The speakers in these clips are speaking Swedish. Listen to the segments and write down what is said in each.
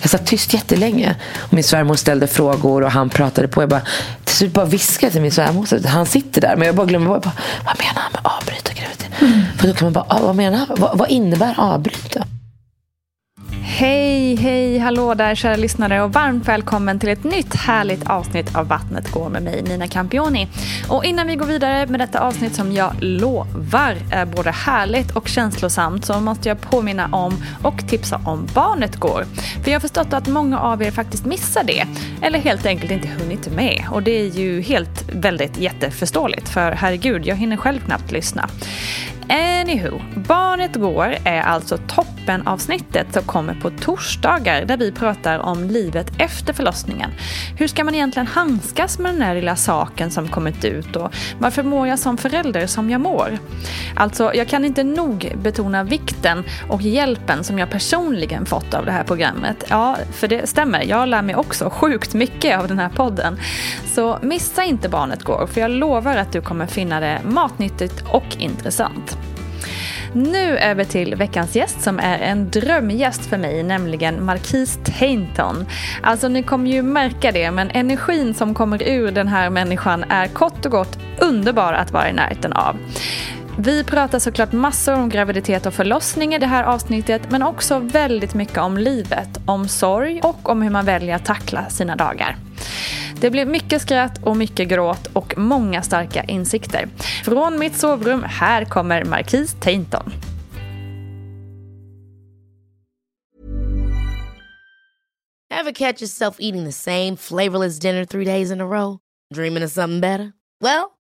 Jag satt tyst jättelänge. Och min svärmor ställde frågor och han pratade på. Jag bara, till slut bara viskade till min svärmor. Han sitter där. Men jag bara glömmer. Jag bara, vad menar han med avbryta graviditet? Mm. För då kan man bara, ah, vad menar han? Vad, vad innebär avbryta? Hej, hej, hallå där kära lyssnare och varmt välkommen till ett nytt härligt avsnitt av Vattnet går med mig Nina Campioni. Och innan vi går vidare med detta avsnitt som jag lovar är både härligt och känslosamt så måste jag påminna om och tipsa om Barnet går. För jag har förstått att många av er faktiskt missar det eller helt enkelt inte hunnit med och det är ju helt väldigt jätteförståeligt för herregud, jag hinner själv knappt lyssna. Anywho, Barnet går är alltså toppenavsnittet som kommer på torsdagar där vi pratar om livet efter förlossningen. Hur ska man egentligen handskas med den här lilla saken som kommit ut och varför mår jag som förälder som jag mår? Alltså, jag kan inte nog betona vikten och hjälpen som jag personligen fått av det här programmet. Ja, för det stämmer, jag lär mig också sjukt mycket av den här podden. Så missa inte Barnet går, för jag lovar att du kommer finna det matnyttigt och intressant. Nu över till veckans gäst som är en drömgäst för mig, nämligen Marquise Tainton. Alltså ni kommer ju märka det, men energin som kommer ur den här människan är kort och gott underbar att vara i närheten av. Vi pratar såklart massor om graviditet och förlossning i det här avsnittet men också väldigt mycket om livet, om sorg och om hur man väljer att tackla sina dagar. Det blev mycket skratt och mycket gråt och många starka insikter. Från mitt sovrum, här kommer Marquis Tainton. Have catch yourself eating the same flavorless dinner three days in a row? Dreaming of something better? Well,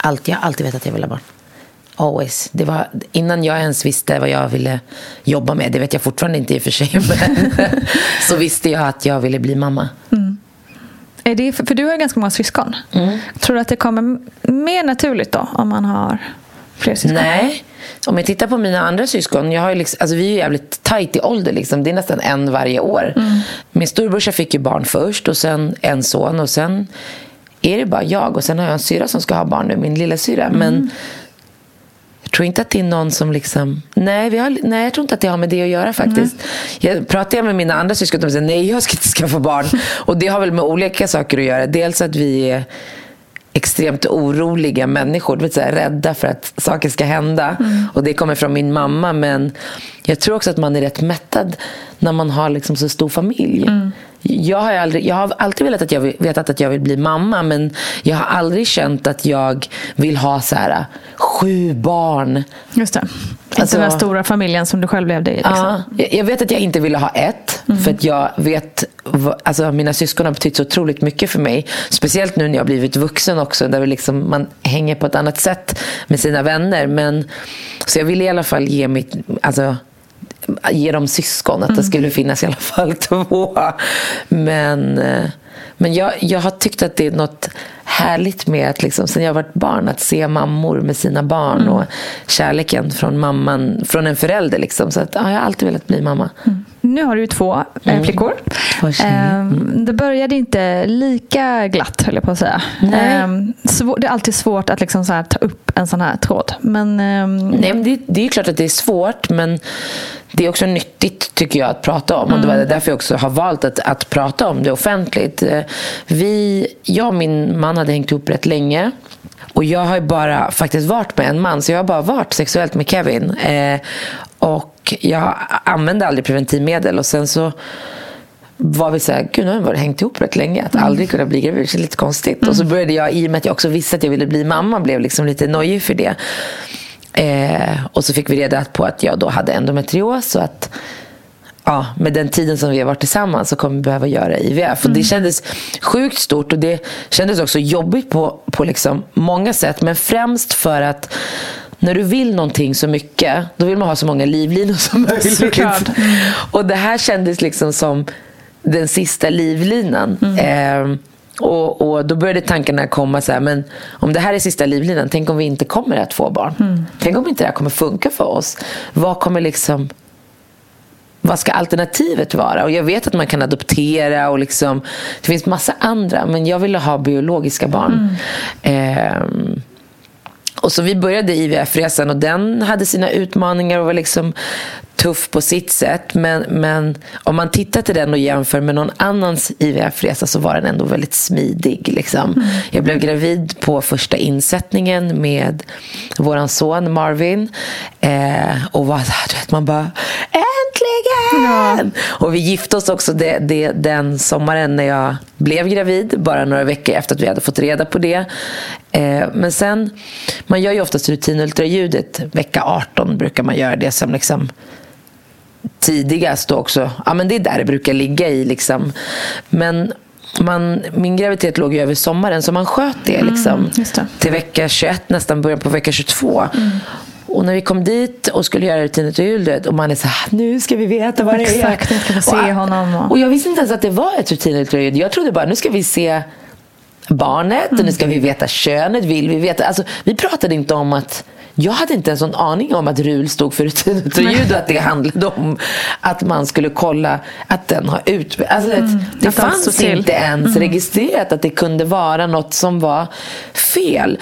Allt, jag har alltid vetat att jag ville ha barn. Always. Det var innan jag ens visste vad jag ville jobba med. Det vet jag fortfarande inte i och för sig. Men så visste jag att jag ville bli mamma. Mm. Är det, för du har ganska många syskon. Mm. Tror du att det kommer mer naturligt då om man har fler syskon? Nej. Om jag tittar på mina andra syskon. Jag har liksom, alltså vi är jävligt tajt i ålder. Liksom. Det är nästan en varje år. Mm. Min storbrorsa fick ju barn först och sen en son. Och sen är det bara jag och sen har jag en syra som ska ha barn nu, min lilla syra. Mm. Men Jag tror inte att det är någon som liksom... Nej, vi har, nej jag tror inte att det har med det att göra faktiskt. Jag pratar med mina andra syskon och de säger nej, jag ska inte skaffa barn. Och det har väl med olika saker att göra. Dels att vi är extremt oroliga människor, du vet, så här, rädda för att saker ska hända. Och det kommer från min mamma. Men jag tror också att man är rätt mättad när man har liksom så stor familj. Jag har, aldrig, jag har alltid velat att jag vill, vetat att jag vill bli mamma men jag har aldrig känt att jag vill ha så här, sju barn. Just det. Inte Alltså- den där stora familjen som du själv levde i. Liksom. Ja, jag- vet att jag inte ville ha ett. För att jag vet, alltså mina syskon har betytt så otroligt mycket för mig. Speciellt nu när jag blivit vuxen också. Där vi liksom, man hänger på ett annat sätt med sina vänner. Men, så jag ville i alla fall ge mitt, alltså, ge dem syskon. Att det skulle finnas i alla fall två. Men, eh, men jag, jag har tyckt att det är något härligt med att liksom, sen jag varit barn att se mammor med sina barn och kärleken från mamman, från en förälder. Liksom. Så att, ja, jag har alltid velat bli mamma. Nu har du två eh, flickor. Två tjejer. Ehm, Det började inte lika glatt, höll jag på att säga. Nej. Ehm, det är alltid svårt att liksom ta upp en sån här tråd. Men, ehm, Nej, men det, det är klart att det är svårt, men det är också nyttigt tycker jag att prata om. Och det var därför jag också har valt att, att prata om det offentligt. Eh, Vi, jag och min man hade hängt ihop rätt länge. Och jag har ju bara faktiskt varit med en man, så jag har bara varit sexuellt med Kevin. Eh, och jag använde aldrig preventivmedel. Och sen så var vi så här, gud nu har vi hängt ihop rätt länge. Att aldrig kunna bli gravid, det känns lite konstigt. Och så började jag, i och med att jag också visste att jag ville bli mamma, blev liksom lite nojig för det. Eh, och så fick vi reda på att jag då hade endometrios och att ja, med den tiden som vi har varit tillsammans så kommer vi behöva göra IVF. Och det kändes sjukt stort och det kändes också jobbigt på, på liksom många sätt. Men främst för att när du vill någonting så mycket, då vill man ha så många livlinor som möjligt. Och det här kändes liksom som den sista livlinan. Eh, och, och Då började tankarna komma så här, men om det här är sista livlinan, tänk om vi inte kommer att få barn? Tänk om inte det här kommer funka för oss? Vad kommer liksom vad ska alternativet vara? Och jag vet att man kan adoptera och liksom, det finns massa andra, men jag ville ha biologiska barn. Ehm, och så vi började IVF-resan och den hade sina utmaningar och var liksom tuff på sitt sätt. Men, men om man tittar till den och jämför med någon annans IVF-resa så var den ändå väldigt smidig. Liksom. Jag blev gravid på första insättningen med vår son Marvin. Eh, och var så här, du vet, man bara äntligen! Och vi gifte oss också det, det, den sommaren när jag blev gravid. Bara några veckor efter att vi hade fått reda på det. Eh, men sen, man gör ju oftast rutinultraljudet vecka 18 brukar man göra det som liksom tidigast och också, ja men det är där det brukar ligga i liksom. Men man, min graviditet låg ju över sommaren så man sköt det liksom just det. till vecka 21, nästan början på vecka 22. Och när vi kom dit och skulle göra rutinultraljudet och man är så här, nu ska vi veta vad det är. Exakt, jag ska få se honom och- Och jag visste inte ens att det var ett rutinultraljud. Jag trodde bara, nu ska vi se barnet och nu ska vi veta könet. Vill vi veta? Alltså, vi pratade inte om att jag hade inte en sån aning om att RUL stod för rutinultraljud och att det handlade om att man skulle kolla att den har ut... Alltså, det att allt står fanns till. inte ens registrerat att det kunde vara något som var fel.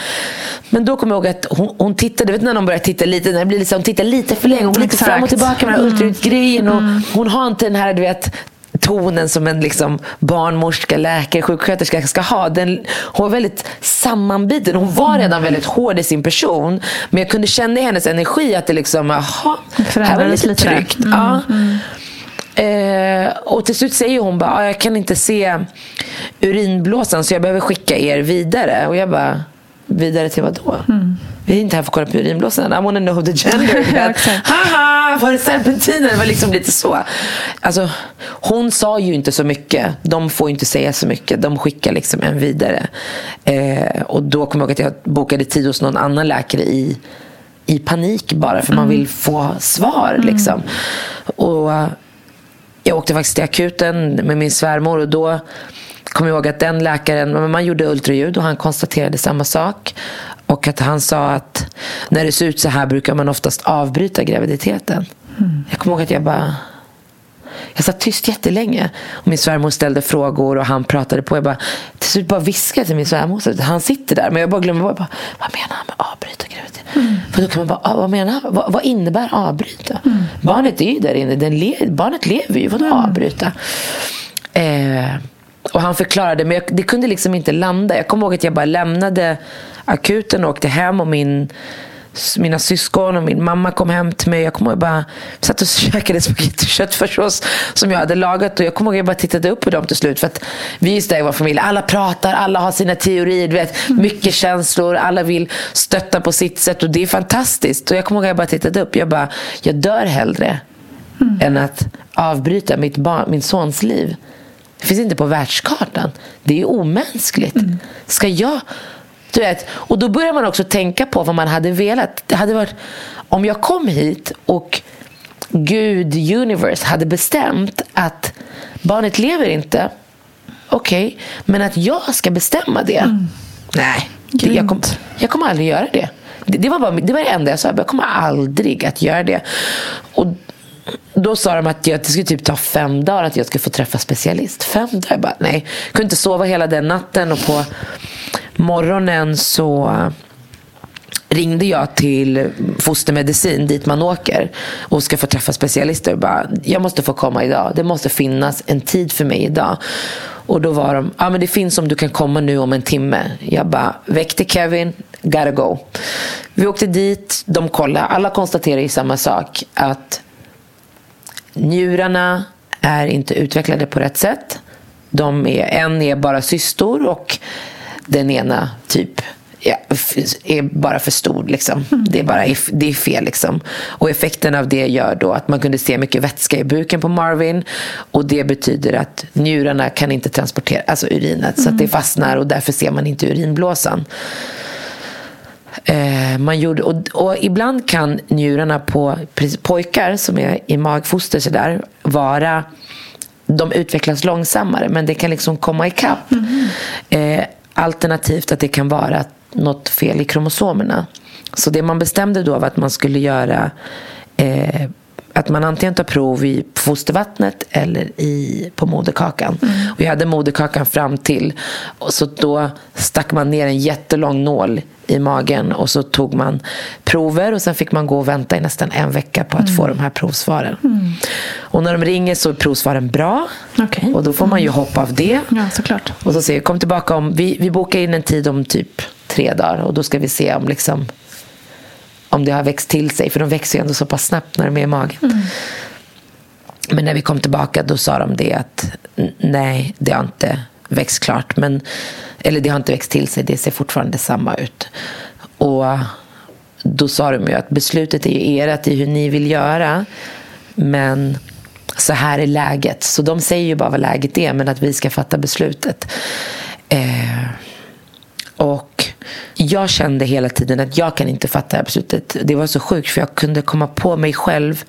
Men då kommer jag ihåg att hon, hon tittade, vet när någon börjar titta lite, när det blir liksom, hon tittar lite för länge, hon går lite fram och tillbaka med den här ultraljudsgrejen och hon har inte den här, du vet tonen som en liksom barnmorska, läkare, sjuksköterska ska ha. Den, hon var väldigt sammanbiten. Hon var redan väldigt hård i sin person. Men jag kunde känna i hennes energi att det liksom, jaha, här var lite lite tryggt. Ja. Eh, och till slut säger hon bara, "Ah, jag kan inte se urinblåsan så jag behöver skicka er vidare. Och jag bara, vidare till vad då? Vi är inte här för att kolla på urinblåsan. I wanna know the gender. Ja. Haha, var det serpentiner? Det var liksom lite så. Alltså, hon sa ju inte så mycket. De får ju inte säga så mycket. De skickar liksom en vidare. Eh, och då kommer jag ihåg att jag bokade tid hos någon annan läkare i, i panik bara för man vill få svar. Liksom. Och eh, jag åkte faktiskt till akuten med min svärmor och då kom jag ihåg att den läkaren, man gjorde ultraljud och han konstaterade samma sak. Och att han sa att när det ser ut så här brukar man oftast avbryta graviditeten. Jag kommer ihåg att jag bara jag satt tyst jättelänge. Och min svärmor ställde frågor och han pratade på. Jag bara, till slut bara viskade till min svärmor. Så han sitter där. Men jag bara glömmer. Bara, vad menar han med avbryta graviditet? För då kan man bara, ah, vad menar vad, vad innebär avbryta? Barnet är ju där inne, Den le, barnet lever ju, vadå avbryta? Eh, och han förklarade, men jag, det kunde liksom inte landa. Jag kommer ihåg att jag bara lämnade akuten och åkte hem och min mina syskon och min mamma kom hem till mig. Jag kommer ihåg bara satt och käkade spagetti och köttfärssås som jag hade lagat. Och jag kommer ihåg att jag bara tittade upp på dem till slut. För att vi är där i vår familj. Alla pratar, alla har sina teorier. Du vet, mycket känslor. Alla vill stötta på sitt sätt. Och det är fantastiskt. Och jag kommer ihåg att jag bara tittade upp. Jag bara, jag dör hellre mm. än att avbryta mitt barn, min sons liv. Det finns inte på världskartan. Det är omänskligt. Mm. Ska jag du vet, och då börjar man också tänka på vad man hade velat. Det hade varit, om jag kom hit och Gud, universe, hade bestämt att barnet lever inte. Okej, okay, men att jag ska bestämma det? Mm. Nej, det, jag, kom, jag kommer aldrig göra det. Det, det, var bara, det var det enda jag sa. Jag kommer aldrig att göra det. Och då sa de att, jag, det skulle typ ta fem dagar att jag skulle få träffa specialist. Fem dagar? Jag bara, nej. Jag kunde inte sova hela den natten. Och på morgonen så eh, ringde jag till fostermedicin dit man åker och ska få träffa specialister. Och bara, jag måste få komma idag. Det måste finnas en tid för mig idag. Och då var de, ja men det finns om du kan komma nu om en timme. Jag bara, väckte Kevin, gotta go. Vi åkte dit, de kollade. Alla konstaterade ju samma sak. Att njurarna är inte utvecklade på rätt sätt. De är, en är bara cystor och den ena typ ja, är bara för stor. Liksom. Mm. Det, är bara, det är fel. Liksom. Och effekten av det gör då att man kunde se mycket vätska i buken på Marvin. Och det betyder att njurarna kan inte transportera alltså urinet. Mm. Så att det fastnar och därför ser man inte urinblåsan. Eh, man gjorde, och, och, ibland kan njurarna på pojkar som är i magfoster så där, vara de utvecklas långsammare men det kan liksom komma ikapp. Mm. Eh, alternativt att det kan vara något fel i kromosomerna. Så det man bestämde då var att man skulle göra eh, att man antingen tar prov i fostervattnet eller i, på moderkakan. Mm. Och jag hade moderkakan fram till. Och så då stack man ner en jättelång nål i magen och så tog man prover och sen fick man gå och vänta i nästan en vecka på att mm. få de här provsvaren. Mm. Och när de ringer så är provsvaren bra okay. och då får man ju hoppa av det. Ja, såklart. Och så säger kom tillbaka om, vi, vi bokar in en tid om typ tre dagar och då ska vi se om liksom om det har växt till sig. För de växer ju ändå så pass snabbt när de är i magen. Mm. Men när vi kom tillbaka då sa de det att nej, det har inte växt klart. Men, eller det har inte växt till sig, det ser fortfarande samma ut. Och då sa de ju att beslutet är ju ert i hur ni vill göra. Men så här är läget. Så de säger ju bara vad läget är, men att vi ska fatta beslutet. Eh, och jag kände hela tiden att jag kan inte fatta det här beslutet. Det var så sjukt för jag kunde komma på mig själv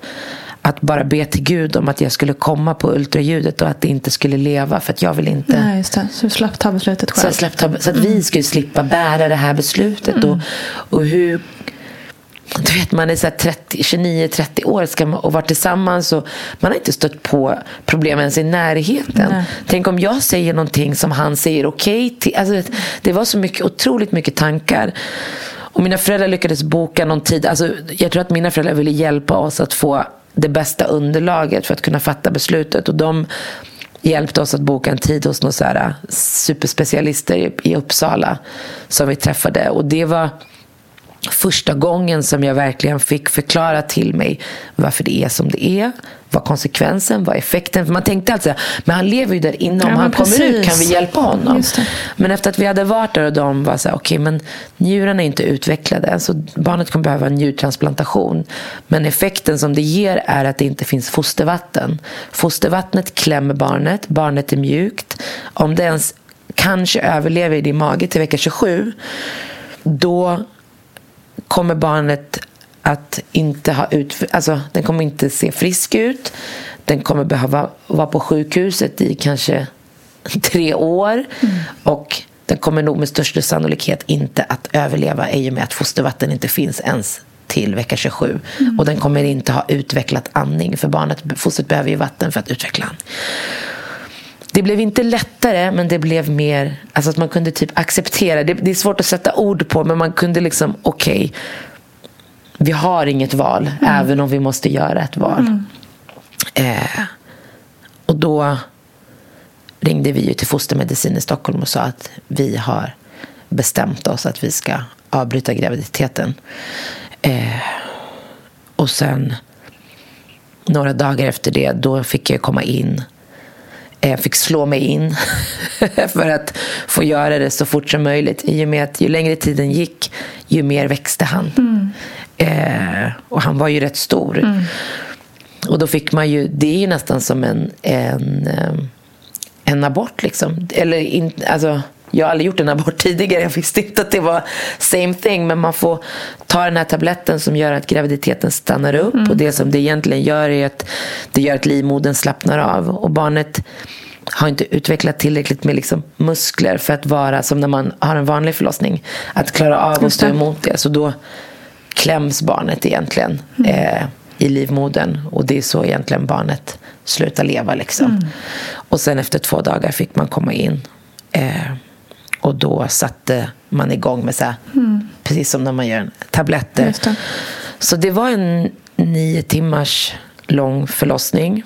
att bara be till Gud om att jag skulle komma på ultraljudet och att det inte skulle leva för att jag vill inte. Nej, just det. Så du slapp ta beslutet själv. Så, ta, så att mm. vi skulle slippa bära det här beslutet. Mm. Och, och hur du vet, man är 29-30 år ska man, och varit tillsammans och man har inte stött på problem ens i närheten. Nej. Tänk om jag säger någonting som han säger okej okay till. Alltså, det var så mycket, otroligt mycket tankar. Och mina föräldrar lyckades boka någon tid. Alltså, jag tror att mina föräldrar ville hjälpa oss att få det bästa underlaget för att kunna fatta beslutet. Och de hjälpte oss att boka en tid hos några superspecialister i Uppsala som vi träffade. Och det var första gången som jag verkligen fick förklara till mig varför det är som det är. Vad konsekvensen, vad effekten. För man tänkte alltid men han lever ju där inne. Om ja, han precis. kommer ut kan vi hjälpa honom. Men efter att vi hade varit där och de var så här, okej okay, men njurarna är inte utvecklade. Så barnet kommer behöva en njurtransplantation. Men effekten som det ger är att det inte finns fostervatten. Fostervattnet klämmer barnet. Barnet är mjukt. Om det ens kanske överlever i din mage till vecka 27 då kommer barnet att inte ha ut, alltså, den kommer inte se frisk ut. Den kommer behöva vara på sjukhuset i kanske tre år. Mm. Och den kommer nog med största sannolikhet inte att överleva i och med att fostervatten inte finns ens till vecka 27. Mm. Och den kommer inte ha utvecklat andning för barnet, fostret behöver ju vatten för att utveckla andning. Det blev inte lättare, men det blev mer... Alltså att man kunde typ acceptera. Det, det är svårt att sätta ord på, men man kunde liksom, okej. Okay, vi har inget val, även om vi måste göra ett val. Eh, och då ringde vi ju till fostermedicin i Stockholm och sa att vi har bestämt oss att vi ska avbryta graviditeten. Eh, och sen några dagar efter det, då fick jag komma in. Jag fick slå mig in för att få göra det så fort som möjligt. I och med att ju längre tiden gick, ju mer växte han. Eh, och han var ju rätt stor. Och då fick man ju, det är ju nästan som en, en, eh, en abort liksom. Eller in, alltså, jag har aldrig gjort en abort tidigare, jag visste inte att det var same thing. Men man får ta den här tabletten som gör att graviditeten stannar upp. Och det som det egentligen gör är att det gör att livmodern slappnar av. Och barnet har inte utvecklat tillräckligt med liksom muskler för att vara som när man har en vanlig förlossning. Att klara av att stå emot det. Så då kläms barnet egentligen eh, i livmodern. Och det är så egentligen barnet slutar leva. Liksom. Och sen efter två dagar fick man komma in. Eh, och då satte man igång med så här, precis som när man gör tabletter. Det. Så det var en nio timmars lång förlossning.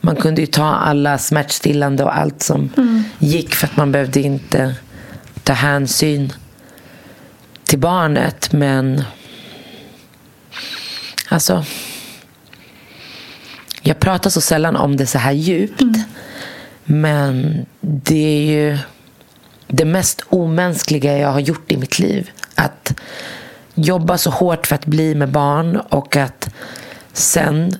Man kunde ju ta alla smärtstillande och allt som gick för att man behövde inte ta hänsyn till barnet. Men alltså, jag pratar så sällan om det så här djupt. Men det är ju det mest omänskliga jag har gjort i mitt liv. Att jobba så hårt för att bli med barn och att sen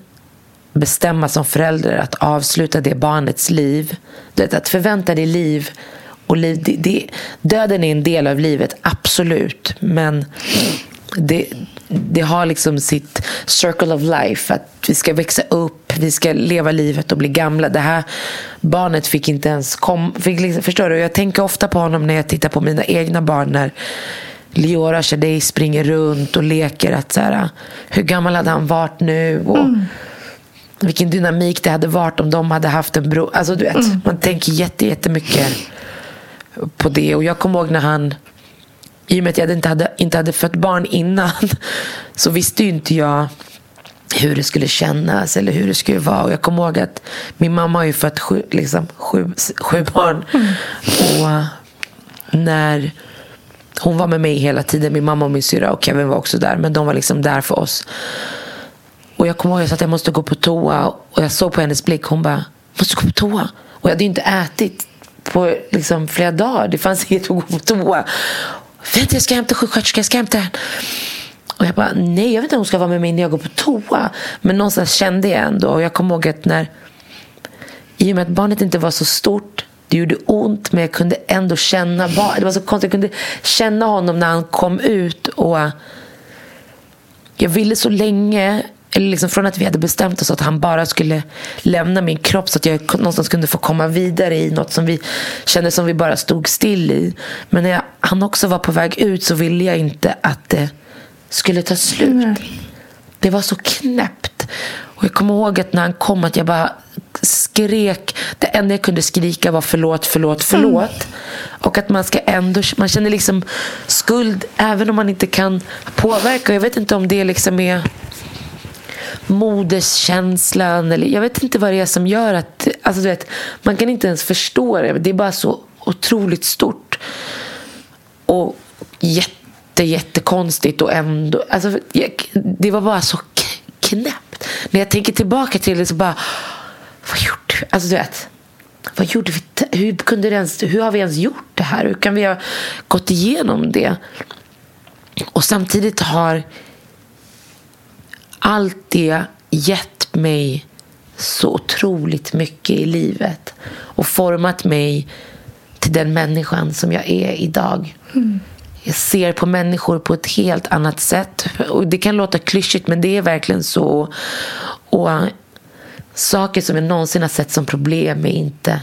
bestämma som förälder att avsluta det barnets liv. Att förvänta dig liv. Och liv det, det, döden är en del av livet, absolut. Men det, det har liksom sitt circle of life. Att vi ska växa upp, vi ska leva livet och bli gamla. Det här barnet fick inte ens komma. Liksom, förstår du? Jag tänker ofta på honom när jag tittar på mina egna barn. När Liora Shadej springer runt och leker. Att så här, hur gammal hade han varit nu? Och Vilken dynamik det hade varit om de hade haft en bror. Alltså, du vet, Man tänker jätte, jättemycket på det. Och jag kommer ihåg när han i och med att jag inte hade, inte hade fött barn innan så visste ju inte jag hur det skulle kännas eller hur det skulle vara. Och jag kommer ihåg att min mamma har ju fött sju, liksom, sju, sju barn. Och när hon var med mig hela tiden, min mamma och min syra och Kevin var också där. Men de var liksom där för oss. Och jag kommer ihåg att jag sa att jag måste gå på toa. Och jag såg på hennes blick, hon bara, måste gå på toa. Och jag hade ju inte ätit på liksom flera dagar. Det fanns inget att gå på toa. Vänta, jag ska hämta sjuksköterskan, jag ska hämta henne. Och jag bara, nej, jag vet inte om hon ska vara med mig när jag går på toa. Men någonstans kände jag ändå. Och jag kommer ihåg att när, i och med att barnet inte var så stort, det gjorde ont, men jag kunde ändå känna barnet. Det var så konstigt, jag kunde känna honom när han kom ut. Och jag ville så länge, eller liksom från att vi hade bestämt oss att han bara skulle lämna min kropp så att jag någonstans kunde få komma vidare i något som vi kände som vi bara stod still i. Men när jag, han också var på väg ut så ville jag inte att det skulle ta slut. Det var så knäppt. Och jag kommer ihåg att när han kom att jag bara skrek. Det enda jag kunde skrika var förlåt, förlåt, förlåt. Och att man ska ändå, man känner liksom skuld även om man inte kan påverka. Jag vet inte om det liksom är moderskänslan eller jag vet inte vad det är som gör att, alltså du vet, man kan inte ens förstå det. Det är bara så otroligt stort. Och jätte, jättekonstigt och ändå, alltså jag, det var bara så knäppt. När jag tänker tillbaka till det så bara, vad gjorde vi? Alltså du vet, vad gjorde vi? Hur, kunde det ens, hur har vi ens gjort det här? Hur kan vi ha gått igenom det? Och samtidigt har allt det gett mig så otroligt mycket i livet och format mig till den människan som jag är idag. Mm. Jag ser på människor på ett helt annat sätt. Och Det kan låta klyschigt, men det är verkligen så. Och Saker som jag någonsin har sett som problem är inte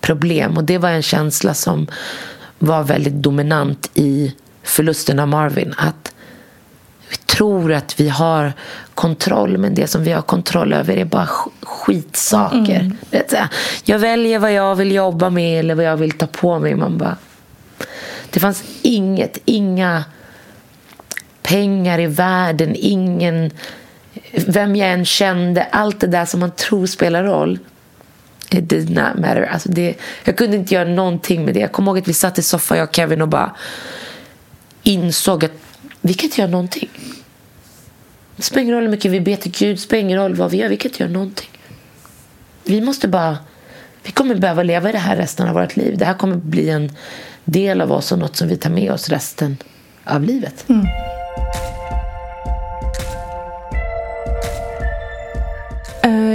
problem. Och Det var en känsla som var väldigt dominant i förlusten av Marvin. Att vi tror att vi har kontroll, men det som vi har kontroll över är bara sk- skitsaker. Här, Jag väljer vad jag vill jobba med eller vad jag vill ta på mig. Man bara... Det fanns inget, inga pengar i världen, ingen... Vem jag än kände, allt det där som man tror spelar roll. It did not matter. Alltså det, jag kunde inte göra någonting med det. Jag kommer ihåg att vi satt i soffan, jag och Kevin, och bara insåg att vi kan inte göra någonting. Det spelar ingen roll hur mycket vi ber till Gud, det spelar ingen roll vad vi gör, vi kan inte göra någonting. Vi måste bara... Vi kommer behöva leva i det här resten av vårt liv. Det här kommer bli en del av oss och något som vi tar med oss resten av livet. Mm.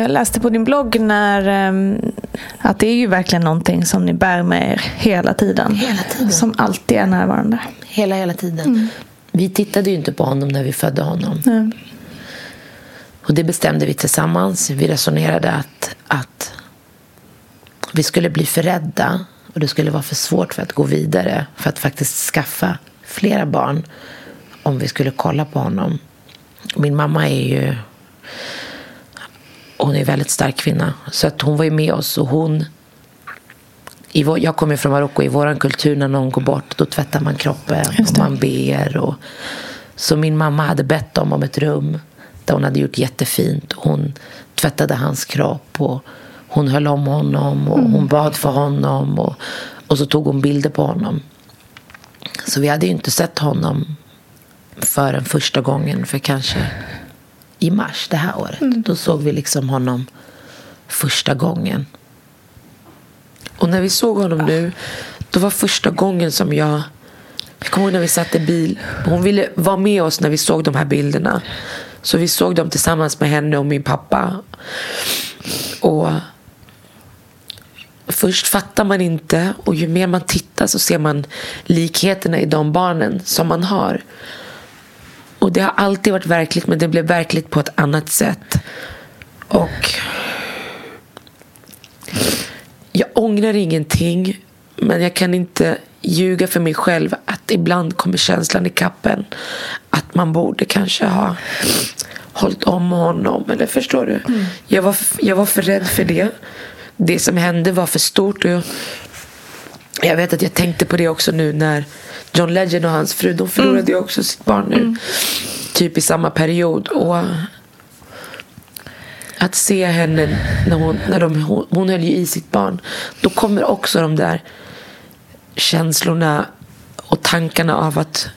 Jag läste på din blogg när, ehm, att det är ju verkligen någonting som ni bär med er hela tiden. Hela tiden. Som alltid är närvarande. Hela, hela tiden. Mm. Vi tittade ju inte på honom när vi födde honom. Mm. Och det bestämde vi tillsammans. Vi resonerade att, att vi skulle bli för rädda och det skulle vara för svårt för att gå vidare för att faktiskt skaffa flera barn om vi skulle kolla på honom. Min mamma är ju hon är en väldigt stark kvinna. Så att hon var ju med oss och hon i vår, jag kommer från Marocko. I vår kultur när någon går bort då tvättar man kroppen och man ber. Och, så min mamma hade bett dem om ett rum där hon hade gjort jättefint. Hon tvättade hans kropp och hon höll om honom och mm. hon bad för honom. Och, och så tog hon bilder på honom. Så vi hade ju inte sett honom förrän första gången för kanske i mars det här året. Mm. Då såg vi liksom honom första gången. Och när vi såg honom nu, då var första gången som jag... Jag kommer ihåg när vi satt i bil. Hon ville vara med oss när vi såg de här bilderna. Så vi såg dem tillsammans med henne och min pappa. Och först fattar man inte och ju mer man tittar så ser man likheterna i de barnen som man har. Och det har alltid varit verkligt men det blev verkligt på ett annat sätt. Och jag ångrar ingenting men jag kan inte ljuga för mig själv att ibland kommer känslan i kappen att man borde kanske ha hållit om honom. Eller förstår du? Mm. Jag, var, jag var för rädd för det. Det som hände var för stort. Och jag, jag vet att jag tänkte på det också nu när John Legend och hans fru, de förlorade mm. ju också sitt barn nu. Mm. Typ i samma period. Och att se henne när hon, när de, hon, hon höll ju i sitt barn. Då kommer också de där känslorna och tankarna av att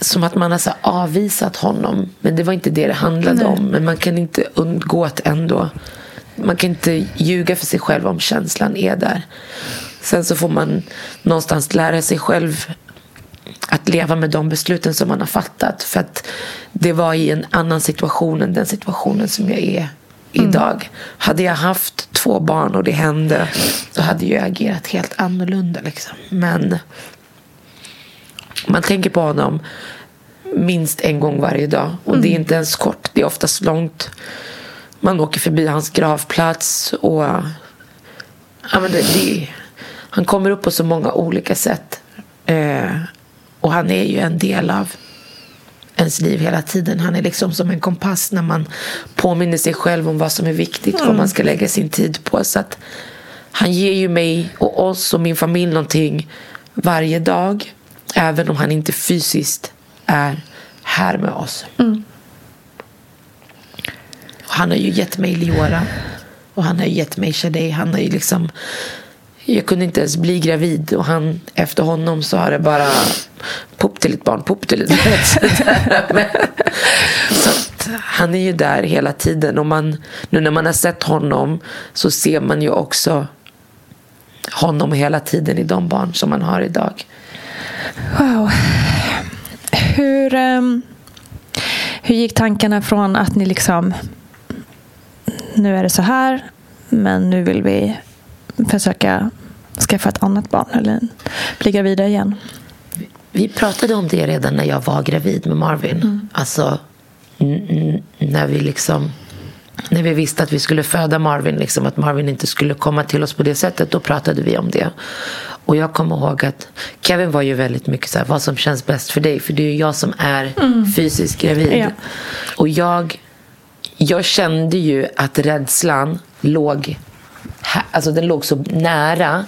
som att man har så avvisat honom. Men det var inte det det handlade Nej. om. Men man kan inte undgå att ändå... Man kan inte ljuga för sig själv om känslan är där. Sen så får man någonstans lära sig själv att leva med de besluten som man har fattat. För att det var i en annan situation än den situationen som jag är idag. Mm. Hade jag haft två barn och det hände så hade jag agerat helt annorlunda. Liksom. Men man tänker på honom minst en gång varje dag. Och mm. det är mm. inte ens kort, det är oftast långt. Man åker förbi hans gravplats och ja, men det, det, han kommer upp på så många olika sätt. Eh, och han är ju en del av ens liv hela tiden. Han är liksom som en kompass när man påminner sig själv om vad som är viktigt, mm. vad man ska lägga sin tid på. Så att han ger ju mig och oss och min familj någonting varje dag. Även om han inte fysiskt är här med oss. Mm. Han har ju gett mig Liora. Och han har ju gett mig Shadej. Han har ju liksom jag kunde inte ens bli gravid och han, efter honom så har det bara pop till ett barn, pop till ett barn. så han är ju där hela tiden och man, nu när man har sett honom så ser man ju också honom hela tiden i de barn som man har idag. Wow. Hur, um, hur gick tankarna från att ni liksom nu är det så här men nu vill vi försöka skaffa ett annat barn eller bli gravida igen? Vi pratade om det redan när jag var gravid med Marvin. Mm. Alltså när vi liksom när vi visste att vi skulle föda Marvin, liksom, att Marvin inte skulle komma till oss på det sättet, då pratade vi om det. Och jag kommer ihåg att Kevin var ju väldigt mycket så här, vad som känns bäst för dig, för det är ju jag som är mm. fysiskt gravid. Ja. Och jag, jag kände ju att rädslan låg alltså den låg så nära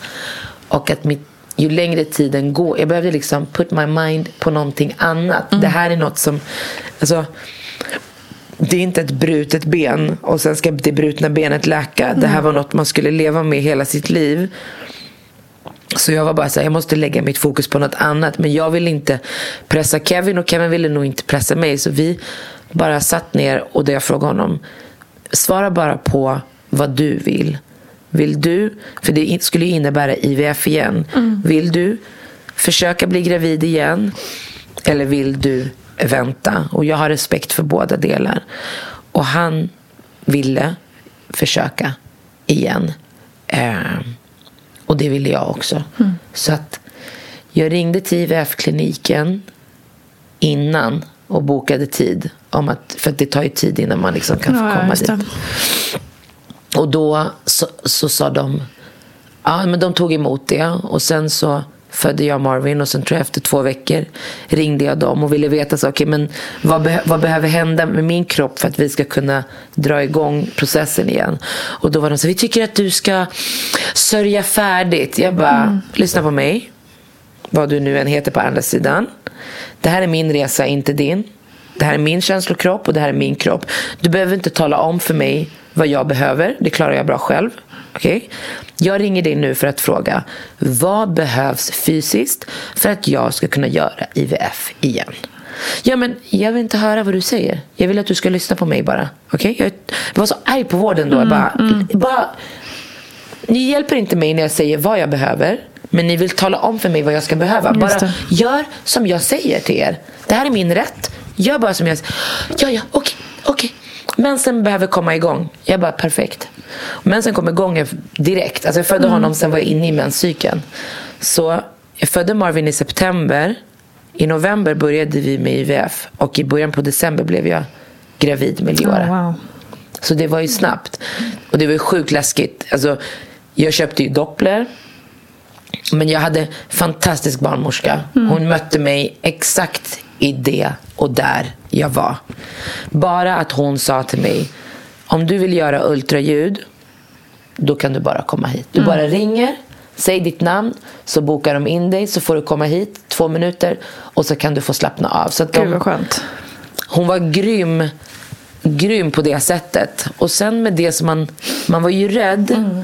och att mitt ju längre tiden går, jag behövde liksom put my mind på någonting annat. Det här är något som, alltså, det är inte ett brutet ben och sen ska det brutna benet läka. Det här var något man skulle leva med hela sitt liv. Så jag var bara så här, jag måste lägga mitt fokus på något annat. Men jag ville inte pressa Kevin och Kevin ville nog inte pressa mig. Så vi bara satt ner och det jag frågade honom, svara bara på vad du vill. Vill du, för det skulle innebära IVF igen. Vill du försöka bli gravid igen? Eller vill du vänta? Och jag har respekt för båda delar. Och han ville försöka igen. Eh, och det ville jag också. Så att jag ringde till IVF-kliniken innan och bokade tid. Om att, för att det tar ju tid innan man liksom kan få Ja, komma dit. Och då så, så sa de, ja men de tog emot det och sen så födde jag Marvin och sen tror jag efter två veckor ringde jag dem och ville veta så, okay, men vad, beh- vad behöver hända med min kropp för att vi ska kunna dra igång processen igen. Och då var de så vi tycker att du ska sörja färdigt. Jag bara, lyssna på mig. Vad du nu än heter på andra sidan. Det här är min resa, inte din. Det här är min känslokropp och det här är min kropp. Du behöver inte tala om för mig vad jag behöver. Det klarar jag bra själv. Okej? Jag ringer dig nu för att fråga vad behövs fysiskt för att jag ska kunna göra IVF igen? Ja, men jag vill inte höra vad du säger. Jag vill att du ska lyssna på mig bara. Okej? Jag jag var så arg på vården då. Jag bara, bara, ni hjälper inte mig när jag säger vad jag behöver. Men ni vill tala om för mig vad jag ska behöva. Bara gör som jag säger till er. Det här är min rätt. Gör bara som jag säger. Ja, ja, okej, okej. Mensen behöver komma igång. Jag bara, perfekt. Mensen kom igång direkt. Alltså jag födde honom, sen var jag inne i menscykeln. Så jag födde Marvin i september. I november började vi med IVF. Och i början på december blev jag gravid med Leora. Oh, wow. Så det var ju snabbt. Och det var ju sjukt läskigt. Alltså, jag köpte ju doppler. Men jag hade fantastisk barnmorska. Hon mötte mig exakt i det och där jag var. Bara att hon sa till mig, om du vill göra ultraljud, då kan du bara komma hit. Du bara ringer, säg ditt namn, så bokar de in dig, så får du komma hit två minuter och så kan du få slappna av. Så att Gud vad skönt. hon var grym, grym på det sättet. Och sen med det som man, man var ju rädd.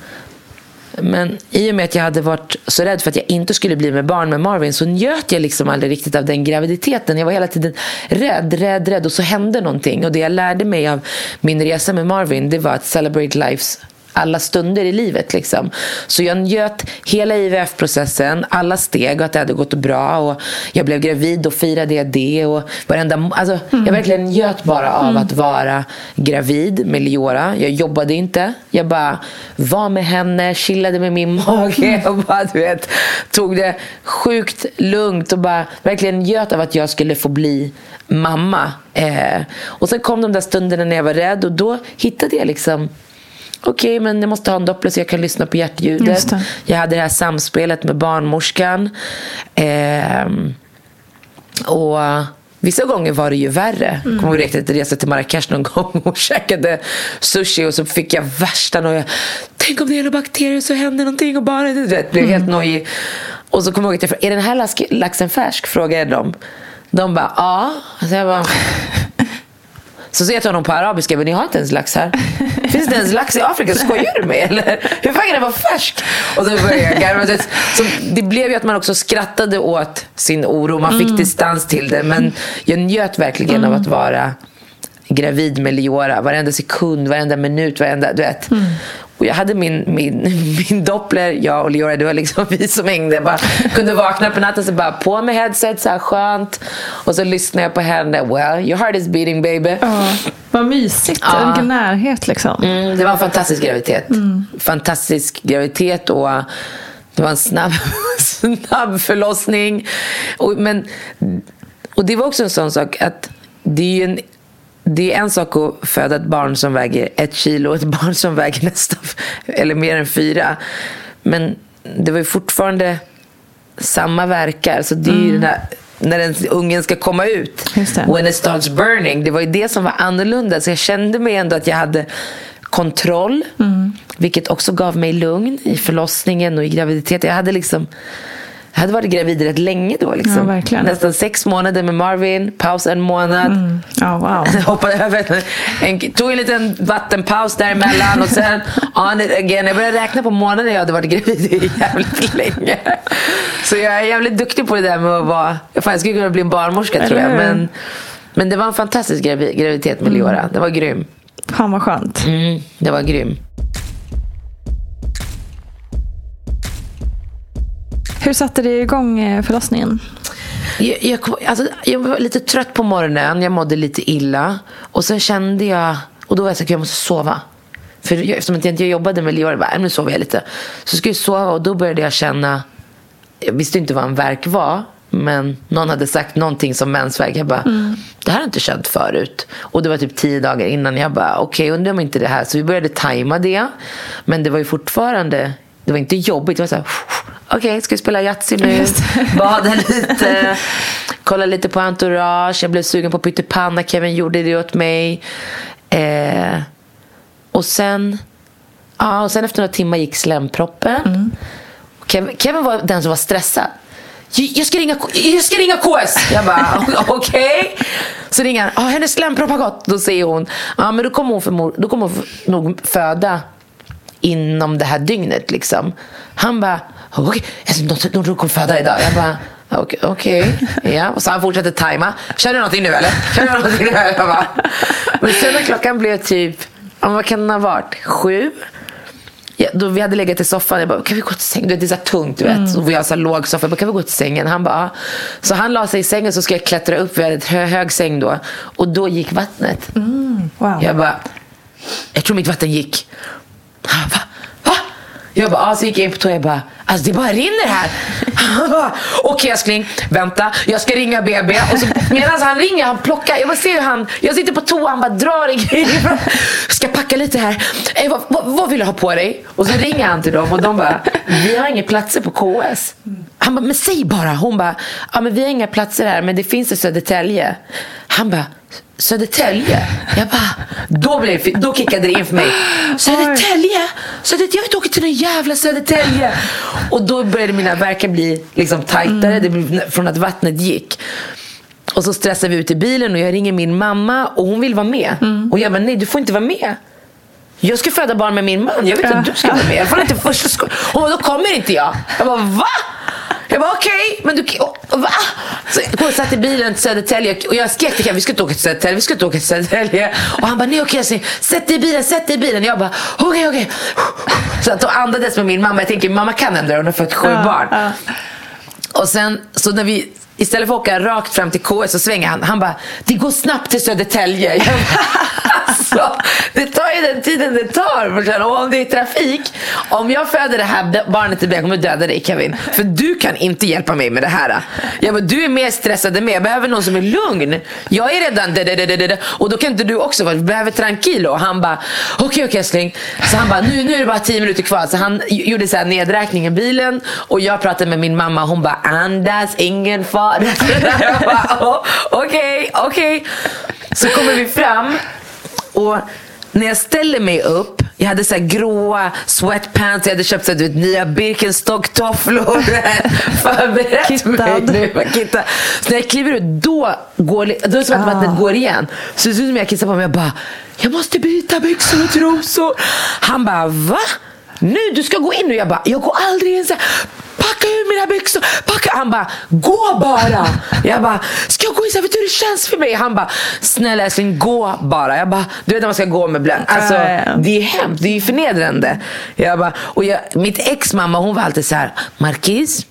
Men i och med att jag hade varit så rädd för att jag inte skulle bli med barn med Marvin så njöt jag liksom aldrig riktigt av den graviditeten. Jag var hela tiden rädd, rädd, rädd och så hände någonting. Och det jag lärde mig av min resa med Marvin det var att celebrate lives alla stunder i livet. Liksom. Så jag njöt hela IVF-processen, alla steg och att det hade gått bra. Och jag blev gravid och firade jag det. Och varenda, alltså, Jag verkligen njöt bara av att vara gravid med Leora. Jag jobbade inte. Jag bara var med henne, chillade med min mage och bara, du vet, tog det sjukt lugnt och bara verkligen njöt av att jag skulle få bli mamma. Eh, och sen kom de där stunderna när jag var rädd och då hittade jag liksom Okej, men jag måste ha en doppler så jag kan lyssna på hjärtljudet. det. Jag hade det här samspelet med barnmorskan. Ehm, och vissa gånger var det ju värre. Mm. Kommer ihåg att jag reste till Marrakesh någon gång och käkade sushi och så fick jag värsta noja. Tänk om det är några bakterier så händer någonting och barnet vet, blev helt nojig. Och så kommer jag ihåg att jag frågade, är den här laxen färsk? Frågade jag dem. De bara, ja. Så jag bara, så säger jag till honom på arabiska, men ni har inte ens lax här. Finns det ens lax i Afrika? Skojar du med eller? Hur fan kan den vara färsk? Och så började jag garva. Så det blev ju att man också skrattade åt sin oro. Man fick distans till det. Men jag njöt verkligen av att vara gravid med Leora. Varenda sekund, varenda minut, varenda... Du vet. Och jag hade min, min, min doppler, jag och Leora, det var liksom vi som hängde. Bara kunde vakna på natten så bara på med headset, så här skönt. Och så lyssnade jag på henne. Well, your heart is beating baby. Ja, vad mysigt. Ja. Vilken närhet liksom. Mm, det var en fantastisk graviditet. Fantastisk graviditet och det var en snabb, snabb förlossning. Och, men, och det var också en sån sak att det är en det är en sak att föda ett barn som väger ett kilo och ett barn som väger nästan eller mer än fyra. Men det var ju fortfarande samma verkar. Så det är ju den här, när den ungen ska komma ut. When it starts burning. Det var ju det som var annorlunda. Så jag kände mig ändå att jag hade kontroll. Vilket också gav mig lugn i förlossningen och i graviditeten. Jag hade liksom Jag hade varit gravid rätt länge då. Liksom. Ja. Nästan sex månader med Marvin, paus en månad. Ja, wow. Hoppade över, en, tog en liten vattenpaus däremellan och sen on it again. Jag började räkna på månader jag hade varit gravid jävligt länge. Så jag är jävligt duktig på det där med att vara... Fan, jag skulle kunna bli en barnmorska tror jag. Men, men det var en fantastisk gravi- graviditet med Leora. Det var grym. Fan vad skönt. Mm, det var grym. Hur satte det igång eh, förlossningen? Jag, jag, kom- alltså, jag var lite trött på morgonen, jag mådde lite illa. Och sen kände jag, och då var jag så att jag måste sova. För jag, eftersom jag inte jobbade med jag bara, "Äh, nu sover jag lite. Så skulle jag sova och då började jag känna, jag visste inte vad en verk var. Men någon hade sagt någonting som mensvärk. Jag bara, det här har jag inte känt förut. Och det var typ tio dagar innan. Jag bara, okej, undrar om inte det här. Så vi började tajma det. Men det var ju fortfarande, det var inte jobbigt. Det var så här, okej, ska vi spela Yatzy nu? Bada lite. Kolla lite på Entourage. Jag blev sugen på pyttipanna. Kevin gjorde det åt mig. Eh, och sen, ja, och sen efter några timmar gick slemproppen. Kevin, Kevin var den som var stressad. "Jag- ska ringa, jag ska ringa KS. Jag bara, okej. Så ringer han. Ah, hennes slempropp har gått. Då säger hon, ja men då kommer hon, förmod, då kommer hon nog föda inom det här dygnet. Liksom. Han bara, okej, okay. de, de, de kommer föda idag. Jag bara, okej. okej. Ja. Och så han fortsätter tajma. Känner du någonting nu eller? Känner du någonting nu? Jag bara, men sen när klockan blev typ, vad kan den ha varit? Sju? Ja, då vi hade legat i soffan. Jag bara, kan vi gå till sängen? Det är så tungt, du vet. Och vi har så låg soffa. Jag bara, kan vi gå till sängen? Han bara, ja. Så han la sig i sängen så ska jag klättra upp. Vi hade ett hö- hög säng då. Och då gick vattnet. Wow. Jag bara, jag tror mitt vatten gick. Han bara? Jag bara, ah, så gick jag in på toa och bara, alltså det bara rinner här. Han bara, okej älskling, vänta, jag ska ringa BB. Och så medan han ringer, han plockar, jag bara ser hur han, jag sitter på toa, han bara drar i grejer. Ska packa lite här. Eh, vad, vad, vad vill du ha på dig? Och så ringer han till dem och de bara, vi har inga platser på KS. Han bara, men säg bara. Hon bara, ja men vi har inga platser här, men det finns i Södertälje. Han bara, Södertälje? Jag bara, då, blev, det- då kickade det in för mig. Södertälje? Södertälje? Jag vill inte åka till den jävla Södertälje. Och då började mina verkar bli liksom tajtare det blev, från att vattnet gick. Och så stressar vi ut i bilen och jag ringer min mamma och hon vill vara med. Och jag bara, nej du får inte vara med. Jag ska föda barn med min man. Jag vet inte om du ska vara med. Jag får inte första sko- Hon bara, då kommer inte jag. Jag bara, va? Jag bara, okej, men du... och- Va? Så jag satt i bilen till Södertälje och jag skrek till vi ska inte åka till Södertälje, vi ska inte åka till Södertälje. Och han bara, nej okej, okay, sätt dig i bilen, sätt dig i bilen. Jag bara, okej, okej. Så att då andades med min mamma. Jag tänker, mamma kan ändå, hon har fått sju barn. Och sen, så när vi istället för att åka rakt fram till KS så svänger han. Han bara, det går snabbt till Södertälje. Alltså, det tar ju den tiden det tar. Och om det är trafik. Om jag föder det här barnet till mig, jag kommer döda dig Kevin. För du kan inte hjälpa mig med det här. Jag bara, du är mer stressad än mig. Jag behöver någon som är lugn. Jag är redan det, det, det, det. Och då kan inte du också vara. Vi behöver tranquilo. Och han bara, okej okej älskling. Så han bara, nu, nu är det bara tio minuter kvar. Så han gjorde så här nedräkning i bilen. Och jag pratade med min mamma. Hon bara, andas, ingen fara. Okej, okej. Okay, Okej, okej. Så kommer vi fram. Och när jag ställer mig upp, jag hade så här gråa sweatpants, jag hade köpt så här, du vet, nya Birkenstock-tofflor. Förberett Kittad. mig nu. Kittad. Så när jag kliver ut, då, går, då är det som att vattnet går igen. Så det ser ut som jag kissar på mig. Jag bara, jag måste byta byxor och trosor. Han bara, va? Nu, du ska gå in nu. Jag bara, jag går aldrig in. Så här, Packa ur mina byxor. Packa. Han bara, gå bara. Jag bara, ska jag gå in? Så här, vet du hur det känns för mig? Han bara, snälla älskling, gå bara. Jag bara, du vet när man ska gå med blöd. Alltså, det är hemskt. Det är förnedrande. Jag bara, och jag, mitt ex mamma, hon var alltid så här, Marquis,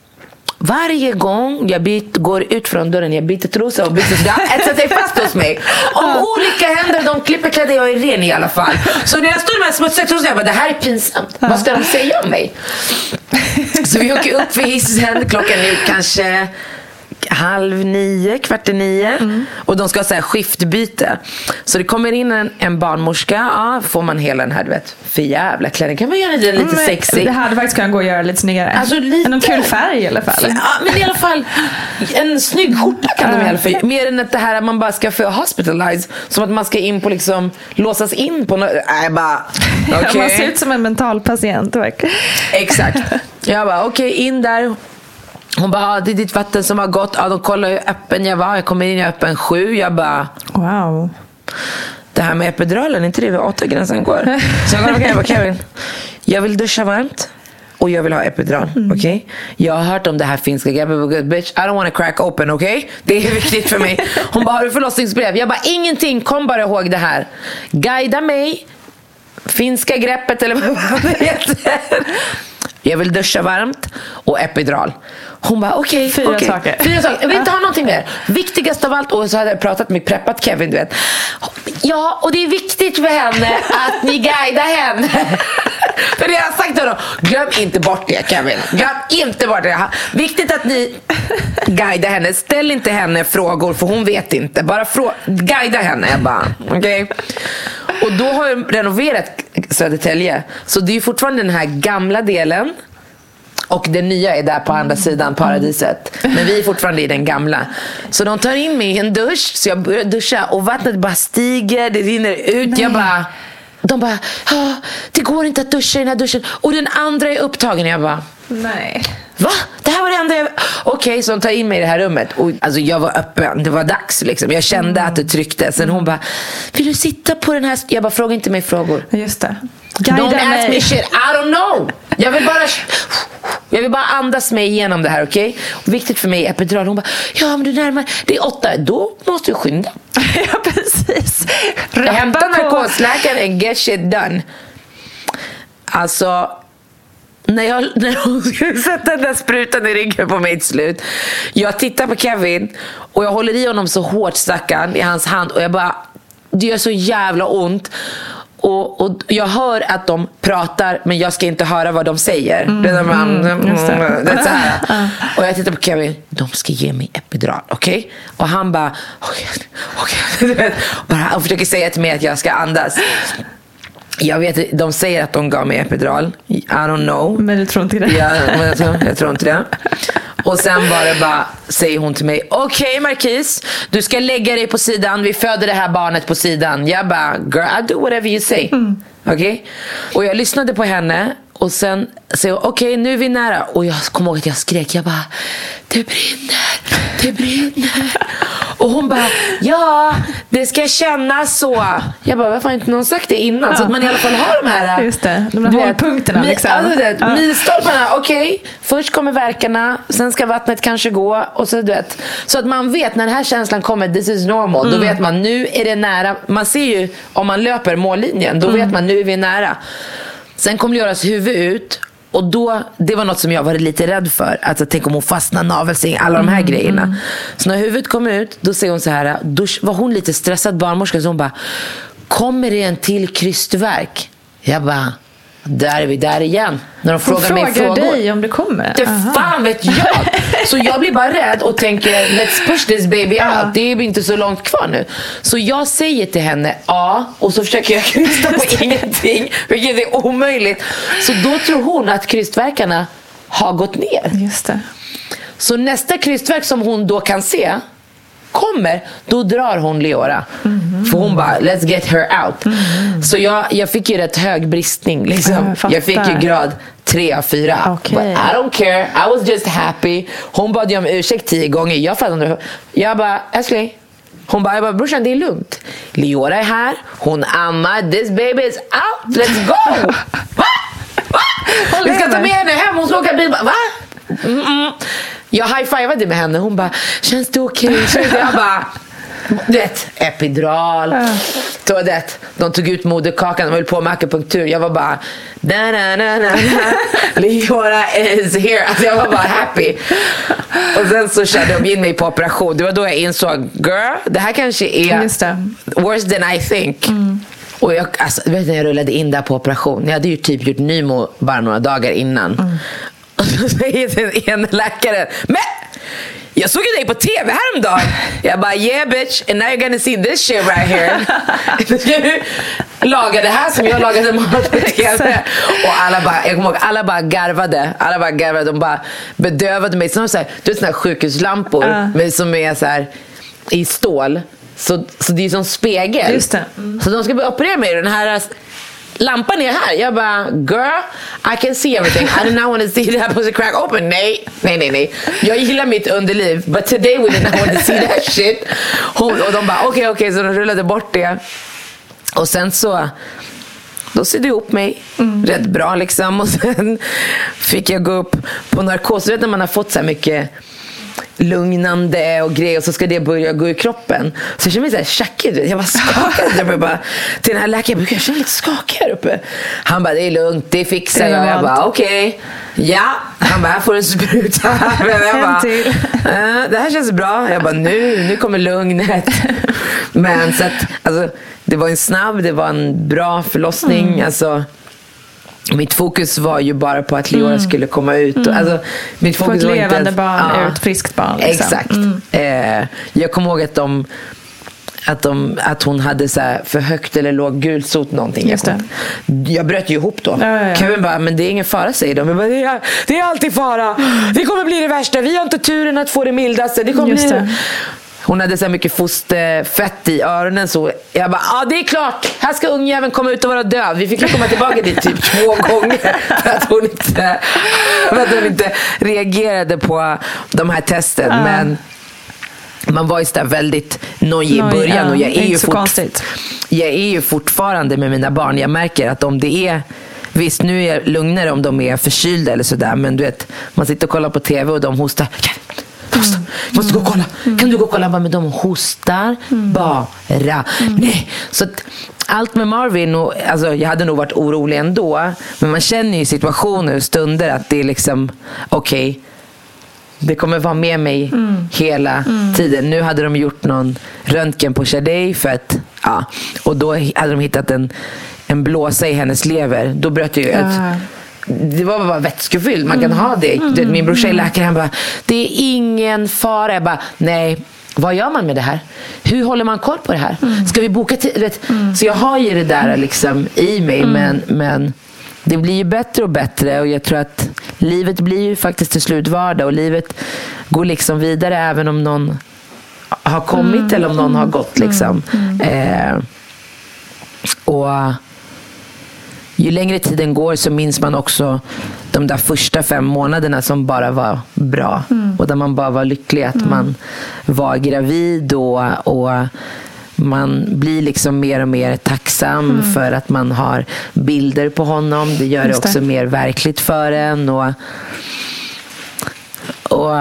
varje gång jag byt, går ut från dörren, jag byter trosa och byter Det har etsat sig fast hos mig. Om olycka händer, de klipper kläder, jag är ren i alla fall. Så när jag står med smutsiga trosor, jag bara, det här är pinsamt. Vad ska de säga om mig? Så vi åker upp för hissen, klockan är kanske halv nio, kvart i nio. Och de ska ha så här skiftbyte. Så det kommer in en, en barnmorska. Ja, får man hela den här, du vet, för jävla klänning. Kan man göra den lite sexig? Det hade faktiskt kunnat gå att göra lite snyggare. Alltså, lite. Någon kul färg i alla fall. Ja, men i alla fall en snygg skjorta kan de i alla fall Mer än att det här att man bara ska få hospitalize. Som att man ska in på liksom, låsas in på något. Nej, bara okej. Man ser ut som en mental patient. Exakt. Jag bara okej, in där. Hon bara, ah, det är ditt vatten som har gått. Ja, de kollar hur öppen jag var. Jag kommer in, jag är öppen sju. Jag bara, Wow. det här med epiduralen, är inte det vid åtta gränsen går? Så jag bara, okay, jag bara, Kevin, jag vill duscha varmt och jag vill ha epidural. okej? Jag har hört om det här finska greppet. Bitch, I don't wanna crack open, okej? Det är viktigt för mig. Hon bara, har du förlossningsbrev? Jag bara, ingenting. Kom bara ihåg det här. Guida mig. Finska greppet eller vad det heter. Jag vill duscha varmt och epidural. Hon bara okej. Fyra okej. saker. Fyra saker. Jag vill inte ha någonting mer. Viktigast av allt, och så hade jag pratat med preppat Kevin, du vet. Ja, och det är viktigt för henne att ni guidar henne. för det har jag sagt till honom. Glöm inte bort det Kevin. Glöm inte bort det. Viktigt att ni guidar henne. Ställ inte henne frågor för hon vet inte. Bara frå- guida henne. Jag bara, okej. Och då har jag renoverat Södertälje. Så det är fortfarande den här gamla delen. Och det nya är där på andra sidan paradiset. Men vi är fortfarande i den gamla. Så de tar in mig i en dusch. Så jag börjar duscha och vattnet bara stiger. Det rinner ut. Jag bara... De bara, ja, det går inte att duscha i den här duschen. Och den andra är upptagen. Jag bara, Nej. Va? Det här var det enda jag... Okej, så de tar in mig i det här rummet. Och, alltså, jag var öppen. Det var dags. Liksom. Jag kände att det tryckte. Sen hon bara, vill du sitta på den här... Jag bara, fråga inte mig frågor. Just det. Don't ask me shit. I don't know. Jag vill bara... Jag vill bara andas mig igenom det här, okej? Och Viktigt för mig är epidural. Hon bara, ja men du närmar Det är åtta. Då måste du skynda. ja, precis. Rappa hämtar på. narkosläkaren and get shit done. Alltså, när, jag, när hon skulle sätta den där sprutan i ryggen på mig till slut. Jag tittar på Kevin och jag håller i honom så hårt stackarn i hans hand och jag bara, det gör så jävla ont. Och, och Jag hör att de pratar men jag ska inte höra vad de säger. det är när man, Mm, just det. det så här. Och jag tittar på Kevin, de ska ge mig epidural, okej? Och han bara, okej. Du vet, och Han försöker säga till mig att jag ska andas. Jag vet, de säger att de gav mig epidural. I don't know. Men du tror inte det? Ja, men jag, tror, jag tror inte det. Och sen var det bara, säger hon till mig, okej Marquis, du ska lägga dig på sidan, vi föder det här barnet på sidan. Jag bara, girl I'll do whatever you say. Okej? Och jag lyssnade på henne och sen säger hon, okej nu är vi nära. Och jag kommer ihåg att jag skrek, jag bara, det brinner, det brinner. Och hon bara, ja, det ska kännas så. Jag bara, varför har inte någon sagt det innan? Så att man i alla fall har de här Just det, de där hållpunkterna, mi- liksom. Alltså, Ja. milstolparna, okej. Först kommer verkarna, sen ska vattnet kanske gå. Och så, du vet, så att man vet när den här känslan kommer, this is normal. Mm. Då vet man, nu är det nära. Man ser ju om man löper mållinjen, då Mm. vet man, nu är vi nära. Sen kommer Leoras huvud ut. Och då, det var något som jag var lite rädd för. Alltså, tänk om hon fastnar navelsträng, alla de här Mm, grejerna. Så när huvudet kom ut, då säger hon så här. Då var hon lite stressad barnmorska. Så hon bara, kommer det en till krystvärk? Jag bara, där är vi där igen. När de Hon frågar mig frågar frågor. dig om det kommer? Det Aha. fan vet jag. Så jag blir bara rädd och tänker let's push this baby out. Det är inte så långt kvar nu. Så jag säger till henne ja och så försöker jag krysta på ingenting. Vilket är omöjligt. Så då tror hon att krystverkarna har gått ner. Just det. Så nästa krystverk som hon då kan se kommer, då drar hon Leora. För hon bara, let's get her out. Så jag, jag fick ju rätt hög bristning. Liksom. Jag. Jag fick ju grad 3 av 4. Okej. But I don't care, I was just happy. Hon bad ju om ursäkt tio gånger. Jag fattade inte. Jag bara, älskling. Hon bara, jag bara, brorsan det är lugnt. Leora är här, hon ammar, this baby is out, let's go! Va? Va? Vi ska ta med henne hem, hon ska åka bil. Va? Mm -mm. Jag high-fivade med henne. Hon bara, känns det okej? Det? Jag bara, du vet, epidural. Så det, de tog ut moderkakan, de höll på med akupunktur. Jag var bara, da, da, da, da. Leora is here. Alltså jag var bara happy. Och sen så körde de in mig på operation. Det var då jag insåg, girl, det här kanske är det. worse than I think. Och jag, alltså, du vet när jag rullade in där på operation. Jag hade ju typ gjort Nymo bara några dagar innan. Och så säger den ena läkaren, men jag såg ju dig på tv häromdagen. Jag bara, yeah bitch, and now you're gonna see this shit right here. Du lagar det här som jag lagade mat på tv. Och alla bara, jag kommer ihåg, alla bara garvade. Alla bara garvade. De bara bedövade mig. Så de så här, du vet här sjukhuslampor Ja. men som är så här i stål. Så, så det är som spegel. Mm. Så de ska börja operera mig i den här lampan är här. Jag bara, girl, I can see everything. I do not want to see that pussy crack open. Nej, nej, nej, nej. Jag gillar mitt underliv, but today we did not want to see that shit. Hon, och de bara, okej, okay, okej, okay, så de rullade bort det. Och sen så då sydde jag ihop mig mm. rätt bra. Liksom. Och sen fick jag gå upp på narkos. Du vet när man har fått så här mycket lugnande och grejer och så ska det börja gå i kroppen. Så jag känner mig så här tjackig. Jag var skakad. Jag bara, till den här läkaren, jag, jag känner lite skakig här uppe. Han bara, det är lugnt, det fixar jag. Jag bara, okej. Okay. Ja. Han bara, här får du spruta. Jag bara, äh, det här känns bra. Jag bara, nu, nu kommer lugnet. Men så att, alltså, det var en snabb, det var en bra förlossning. Mm. Alltså, mitt fokus var ju bara på att Leora mm. skulle komma ut. Mm. Alltså, mitt fokus Få ett levande inte, barn ja, ut, friskt barn. Liksom. Exakt. Mm. Eh, jag kommer ihåg att de att, de, att hon hade så för högt eller låg gulsot någonting. Just jag, jag bröt ju ihop då. Ja, ja, ja. Kevin bara, men det är ingen fara säger de. Jag bara, det, är, det är alltid fara. Det kommer bli det värsta. Vi har inte turen att få det mildaste. Det kommer Just bli det. Hon hade så mycket fosterfett i öronen så jag bara, ja ah, det är klart, här ska ungjäveln komma ut och vara död. Vi fick komma tillbaka dit typ två gånger för att hon inte, för att hon inte reagerade på de här testen. Uh. Men man var ju så väldigt nojig i början och jag är, ju fort, jag är ju fortfarande med mina barn. Jag märker att om det är Visst, nu är jag lugnare om de är förkylda eller sådär, men du vet, man sitter och kollar på TV och de hostar. Måste, måste gå och kolla. Kan du gå och kolla? Bara, men de hostar bara. Nej. Så att, allt med Marvin, och, alltså, jag hade nog varit orolig ändå. Men man känner ju situationer och stunder att det är liksom, okej. Okay, det kommer vara med mig mm. hela mm. tiden. Nu hade de gjort någon röntgen på Shadej för att, ja, och då hade de hittat en, en blåsa i hennes lever. Då bröt ju ja det var bara vätskefylld. Man kan ha det. Mm. Min brorsa är läkare. Han bara, det är ingen fara. Jag bara, nej. Vad gör man med det här? Hur håller man koll på det här? Mm. Ska vi boka tid? Mm. Så jag har ju det där liksom i mig. Mm. Men, men det blir ju bättre och bättre. Och jag tror att livet blir ju faktiskt till slut vardag. Och livet går liksom vidare även om någon har kommit mm. eller om någon har gått. Liksom. Mm. Eh, och ju längre tiden går så minns man också de där första fem månaderna som bara var bra. Mm. Och där man bara var lycklig att mm. man var gravid och, och man blir liksom mer och mer tacksam mm. för att man har bilder på honom. Det gör det också mer verkligt för en. Och, och,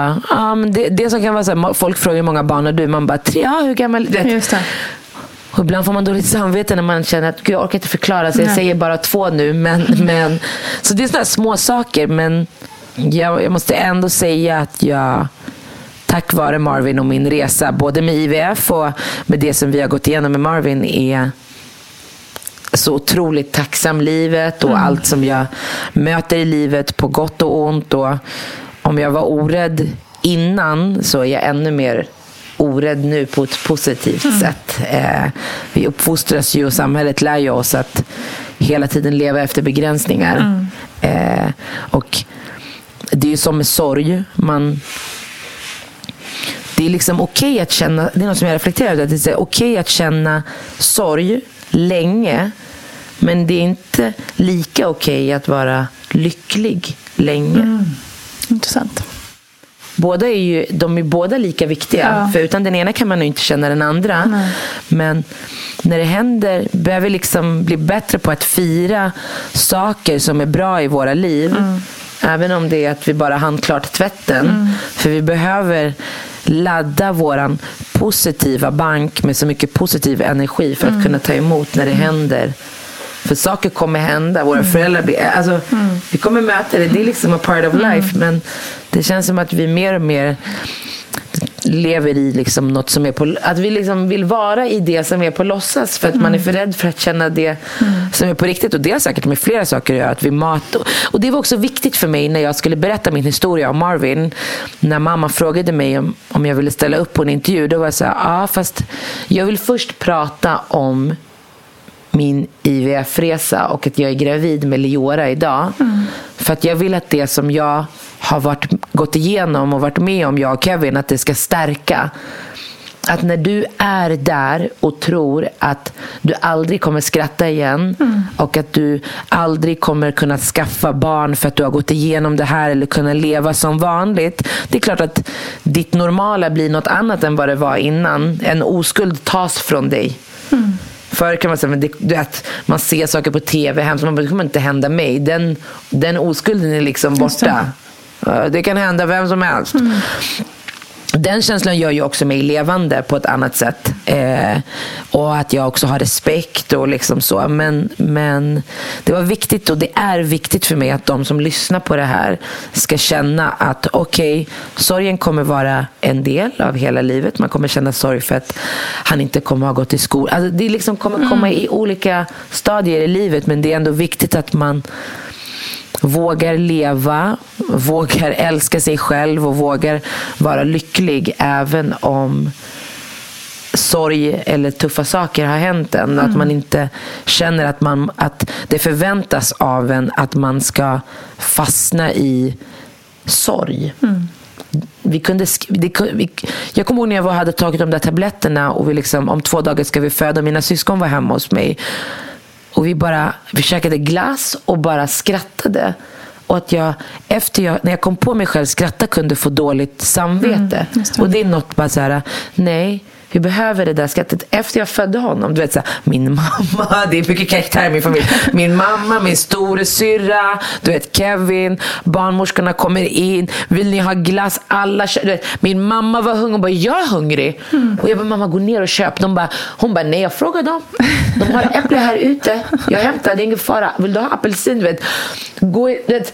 men det, det som kan vara så här, folk frågar hur många barn har du? Man bara, tre, ja, hur gammal? Just det. Och ibland får man dåligt samvete när man känner att Gud, jag orkar inte förklara så jag Nej. säger bara två nu. Men, men, så det är sådana små saker men jag, jag måste ändå säga att jag tack vare Marvin och min resa, både med IVF och med det som vi har gått igenom med Marvin, är så otroligt tacksam livet och mm. allt som jag möter i livet på gott och ont. Och om jag var orädd innan så är jag ännu mer orädd nu på ett positivt mm. sätt. Eh, vi uppfostras ju och samhället lär ju oss att hela tiden leva efter begränsningar. Mm. Eh, och det är ju som med sorg. Man, det är liksom okej okay att känna, det är något som jag reflekterar över, det är okej okay att känna sorg länge. Men det är inte lika okej okay att vara lycklig länge. Mm. Intressant båda är ju, de är båda lika viktiga. Ja. För utan den ena kan man ju inte känna den andra. Nej. Men när det händer, behöver liksom bli bättre på att fira saker som är bra i våra liv. Mm. Även om det är att vi bara handklart tvätten. Mm. För vi behöver ladda våran positiva bank med så mycket positiv energi för att mm. kunna ta emot när det händer för saker kommer hända. Våra mm. föräldrar blir... Alltså, mm. Vi kommer möta det. Det är liksom a part of mm. life. Men det känns som att vi mer och mer lever i liksom något som är på... Att vi liksom vill vara i det som är på låtsas. För att man är för rädd för att känna det som är på riktigt. Och det har säkert med flera saker att göra. Att vi mat... Och det var också viktigt för mig när jag skulle berätta min historia om Marvin. När mamma frågade mig om, om jag ville ställa upp på en intervju. Då var jag så här, ja fast jag vill först prata om min IVF-resa och att jag är gravid med Leora idag. Mm. För att jag vill att det som jag har varit, gått igenom och varit med om, jag och Kevin, att det ska stärka att när du är där och tror att du aldrig kommer skratta igen och att du aldrig kommer kunna skaffa barn för att du har gått igenom det här eller kunna leva som vanligt. Det är klart att ditt normala blir något annat än vad det var innan. En oskuld tas från dig. Förr kan man säga men det, du vet, man ser saker på tv hemskt. Man bara, det kommer inte hända mig. Den, den oskulden är liksom borta. Det kan hända vem som helst. Den känslan gör ju också mig levande på ett annat sätt. Eh, och att jag också har respekt och liksom så. Men, men det var viktigt och det är viktigt för mig att de som lyssnar på det här ska känna att okej, sorgen kommer vara en del av hela livet. Man kommer känna sorg för att han inte kommer ha gått i skolan. Alltså, det liksom kommer komma i olika stadier i livet men det är ändå viktigt att man vågar leva, vågar älska sig själv och vågar vara lycklig även om sorg eller tuffa saker har hänt en. Att man inte känner att, man, att det förväntas av en att man ska fastna i sorg. Vi kunde, det, vi, jag kommer ihåg när jag var, hade tagit de där tabletterna och vi liksom, om två dagar ska vi föda. Mina syskon var hemma hos mig. Och vi bara vi käkade glass och bara skrattade. Och att jag, efter jag, när jag kom på mig själv skratta kunde få dåligt samvete. och det är något bara så här, nej, vi behöver det där skrattet. Efter jag födde honom, du vet så här, min mamma, det är mycket karaktär i min familj. Min mamma, min storasyrra, du vet Kevin, barnmorskorna kommer in. Vill ni ha glass? Alla vet, Min mamma var hungrig och bara, jag är hungrig. Och jag bara, mamma gå ner och köp. De bara, hon bara, nej jag frågar dem. De har äpple här ute. Jag hämtar, det är ingen fara. Vill du ha apelsin? Du vet. Gå, du vet.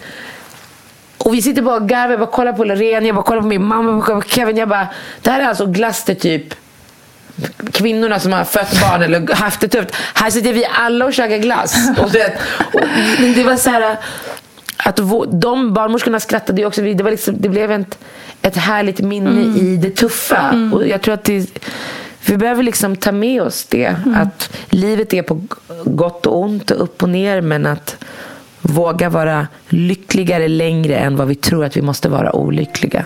Och vi sitter bara och garvar. Jag bara kollar på Loreen, jag bara kollar på min mamma, jag bara Kevin. Jag bara, det här är alltså glass till typ kvinnorna som har fött barn eller haft det tufft. Här sitter vi alla och käkar glass. Och det, och det var så här att vå- de barnmorskorna skrattade ju också. Det, var liksom, det blev ett, ett härligt minne i det tuffa. Och jag tror att det, vi behöver liksom ta med oss det. Att livet är på gott och ont och upp och ner. Men att våga vara lyckligare längre än vad vi tror att vi måste vara olyckliga.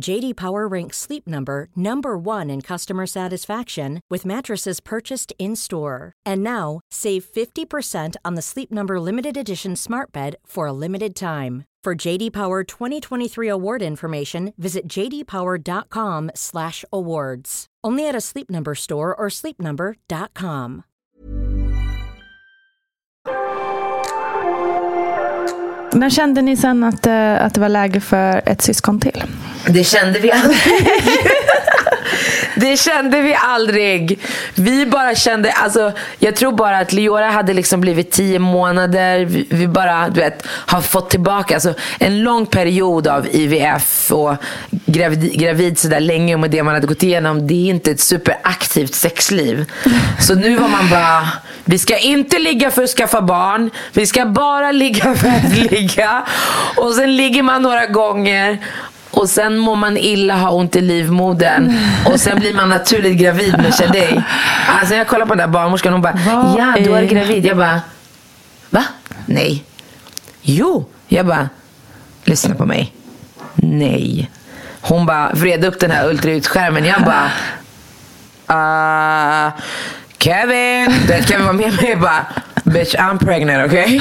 JD Power ranks Sleep Number number 1 in customer satisfaction with mattresses purchased in-store. And now, save 50% on the Sleep Number limited edition Smart Bed for a limited time. For JD Power 2023 award information, visit jdpower.com/awards. Only at a Sleep Number store or sleepnumber.com. När kände ni sen att, eh, att det var läge för ett syskon till? Det kände vi aldrig. Det kände vi aldrig. Vi bara kände, alltså, jag tror bara att Leora hade liksom blivit tio månader. Vi, vi bara, du vet, har fått tillbaka alltså, en lång period av IVF och gravid, gravid sådär länge och med det man hade gått igenom. Det är inte ett superaktivt sexliv. Så nu var man bara, vi ska inte ligga för att skaffa barn. Vi ska bara ligga för att ligga. Och sen ligger man några gånger och sen mår man illa, har ont i livmodern. Och sen blir man naturligt gravid med Shadej. Alltså jag kollar på den där barnmorskan och hon bara, Vad ja du är gravid. Jag bara, va? Nej. Jo. Jag bara, lyssna på mig. Nej. Hon bara vred upp den här ultraljudsskärmen. Jag bara, uh, Kevin. Kevin var med mig och bara, bitch I'm pregnant okay?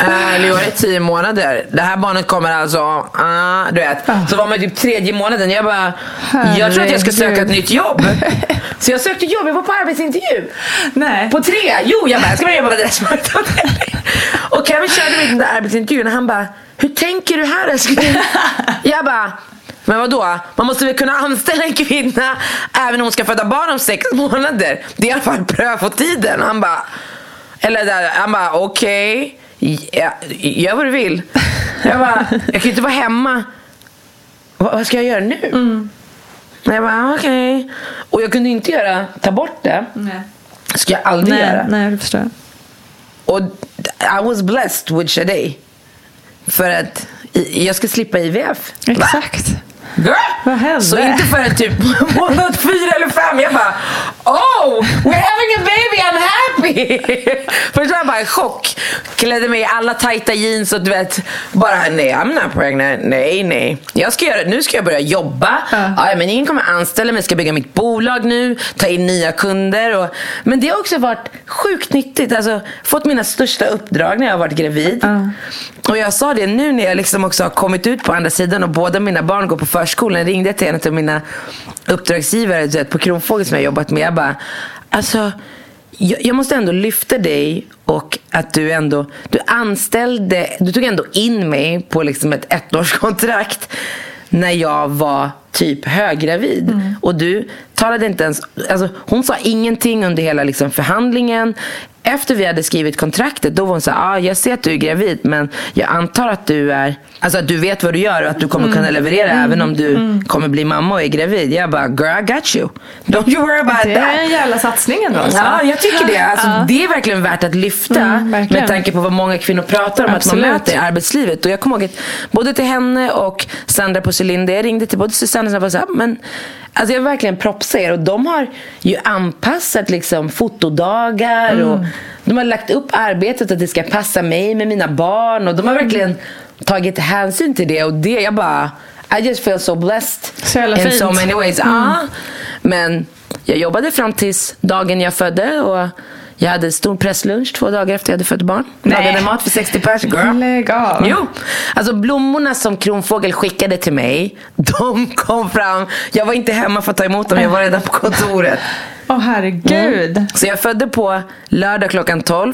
Uh, Leora är tio månader. Det här barnet kommer alltså, uh, du vet. Så var man typ tredje månaden. Jag bara, jag tror att jag ska söka ett Herregud. nytt jobb. Så jag sökte jobb, jag var på arbetsintervju. Nej. På tre. Jo, jag bara, jag ska börja jobba på adressmarknaden. Och Kevin körde mig till den där arbetsintervjun och han bara, hur tänker du här älskling? Jag bara, men vadå? Man måste väl kunna anställa en kvinna även om hon ska föda barn om sex månader. Det är i alla fall prövotiden. Han bara, eller där, han bara, okej. Ja, gör vad du vill. Jag bara, jag kan inte vara hemma. Vad, vad ska jag göra nu? Jag bara, okej. Och jag kunde inte göra, ta bort det. Nej. ska jag aldrig Nej, göra. nej, det förstår jag. Och I was blessed with Shadej. För att jag ska slippa IVF. Va? Girl! Vad hände? Så inte förrän typ månad fyra eller fem. Jag bara Oh! We're having a baby, I'm happy! Först var jag bara i chock. Klädde mig i alla tajta jeans och du vet bara nej I'm not pregnant. Nej nej. Jag ska göra, nu ska jag börja jobba. Ja. men ingen kommer anställa mig. Jag ska bygga mitt bolag nu. Ta in nya kunder. Och, men det har också varit sjukt nyttigt. Alltså fått mina största uppdrag när jag har varit gravid. Och jag sa det nu när jag liksom också har kommit ut på andra sidan och båda mina barn går på förskolan. Ringde jag till en av mina uppdragsgivare du vet, på Kronfågel som jag jobbat med. Jag bara, alltså jag, jag måste ändå lyfta dig och att du ändå, du anställde, du tog ändå in mig på liksom ett ettårskontrakt när jag var typ höggravid. Och du talade inte ens, alltså hon sa ingenting under hela liksom förhandlingen. Efter vi hade skrivit kontraktet, då var hon så här, ah, jag ser att du är gravid men jag antar att du är, alltså att du vet vad du gör och att du kommer kunna leverera även om du kommer bli mamma och är gravid. Jag bara, girl I got you. Don't you worry about Det that. är en jävla satsning ändå. alltså. Ja, jag tycker det. Alltså, Det är verkligen värt att lyfta Mm, med tanke på vad många kvinnor pratar om Absolut. att man möter i arbetslivet. Och jag kommer ihåg att både till henne och Sandra på Cylinder, jag ringde till både Susanne och Sandra och sa, men alltså jag verkligen propsar er. Och de har ju anpassat liksom fotodagar och Mm. de har lagt upp arbetet att det ska passa mig med mina barn. Och de har verkligen tagit hänsyn till det. Och det, jag bara, I just feel so blessed. Så jävla in fint. so many ways. Ja. Men jag jobbade fram tills dagen jag födde och jag hade stor presslunch två dagar efter jag hade fött barn. Nej. Lagade mat för 60 pers. Girl. Lägg av. Jo, alltså blommorna som Kronfågel skickade till mig, de kom fram. Jag var inte hemma för att ta emot dem, jag var redan på kontoret. Åh herregud. Så jag födde på lördag klockan 12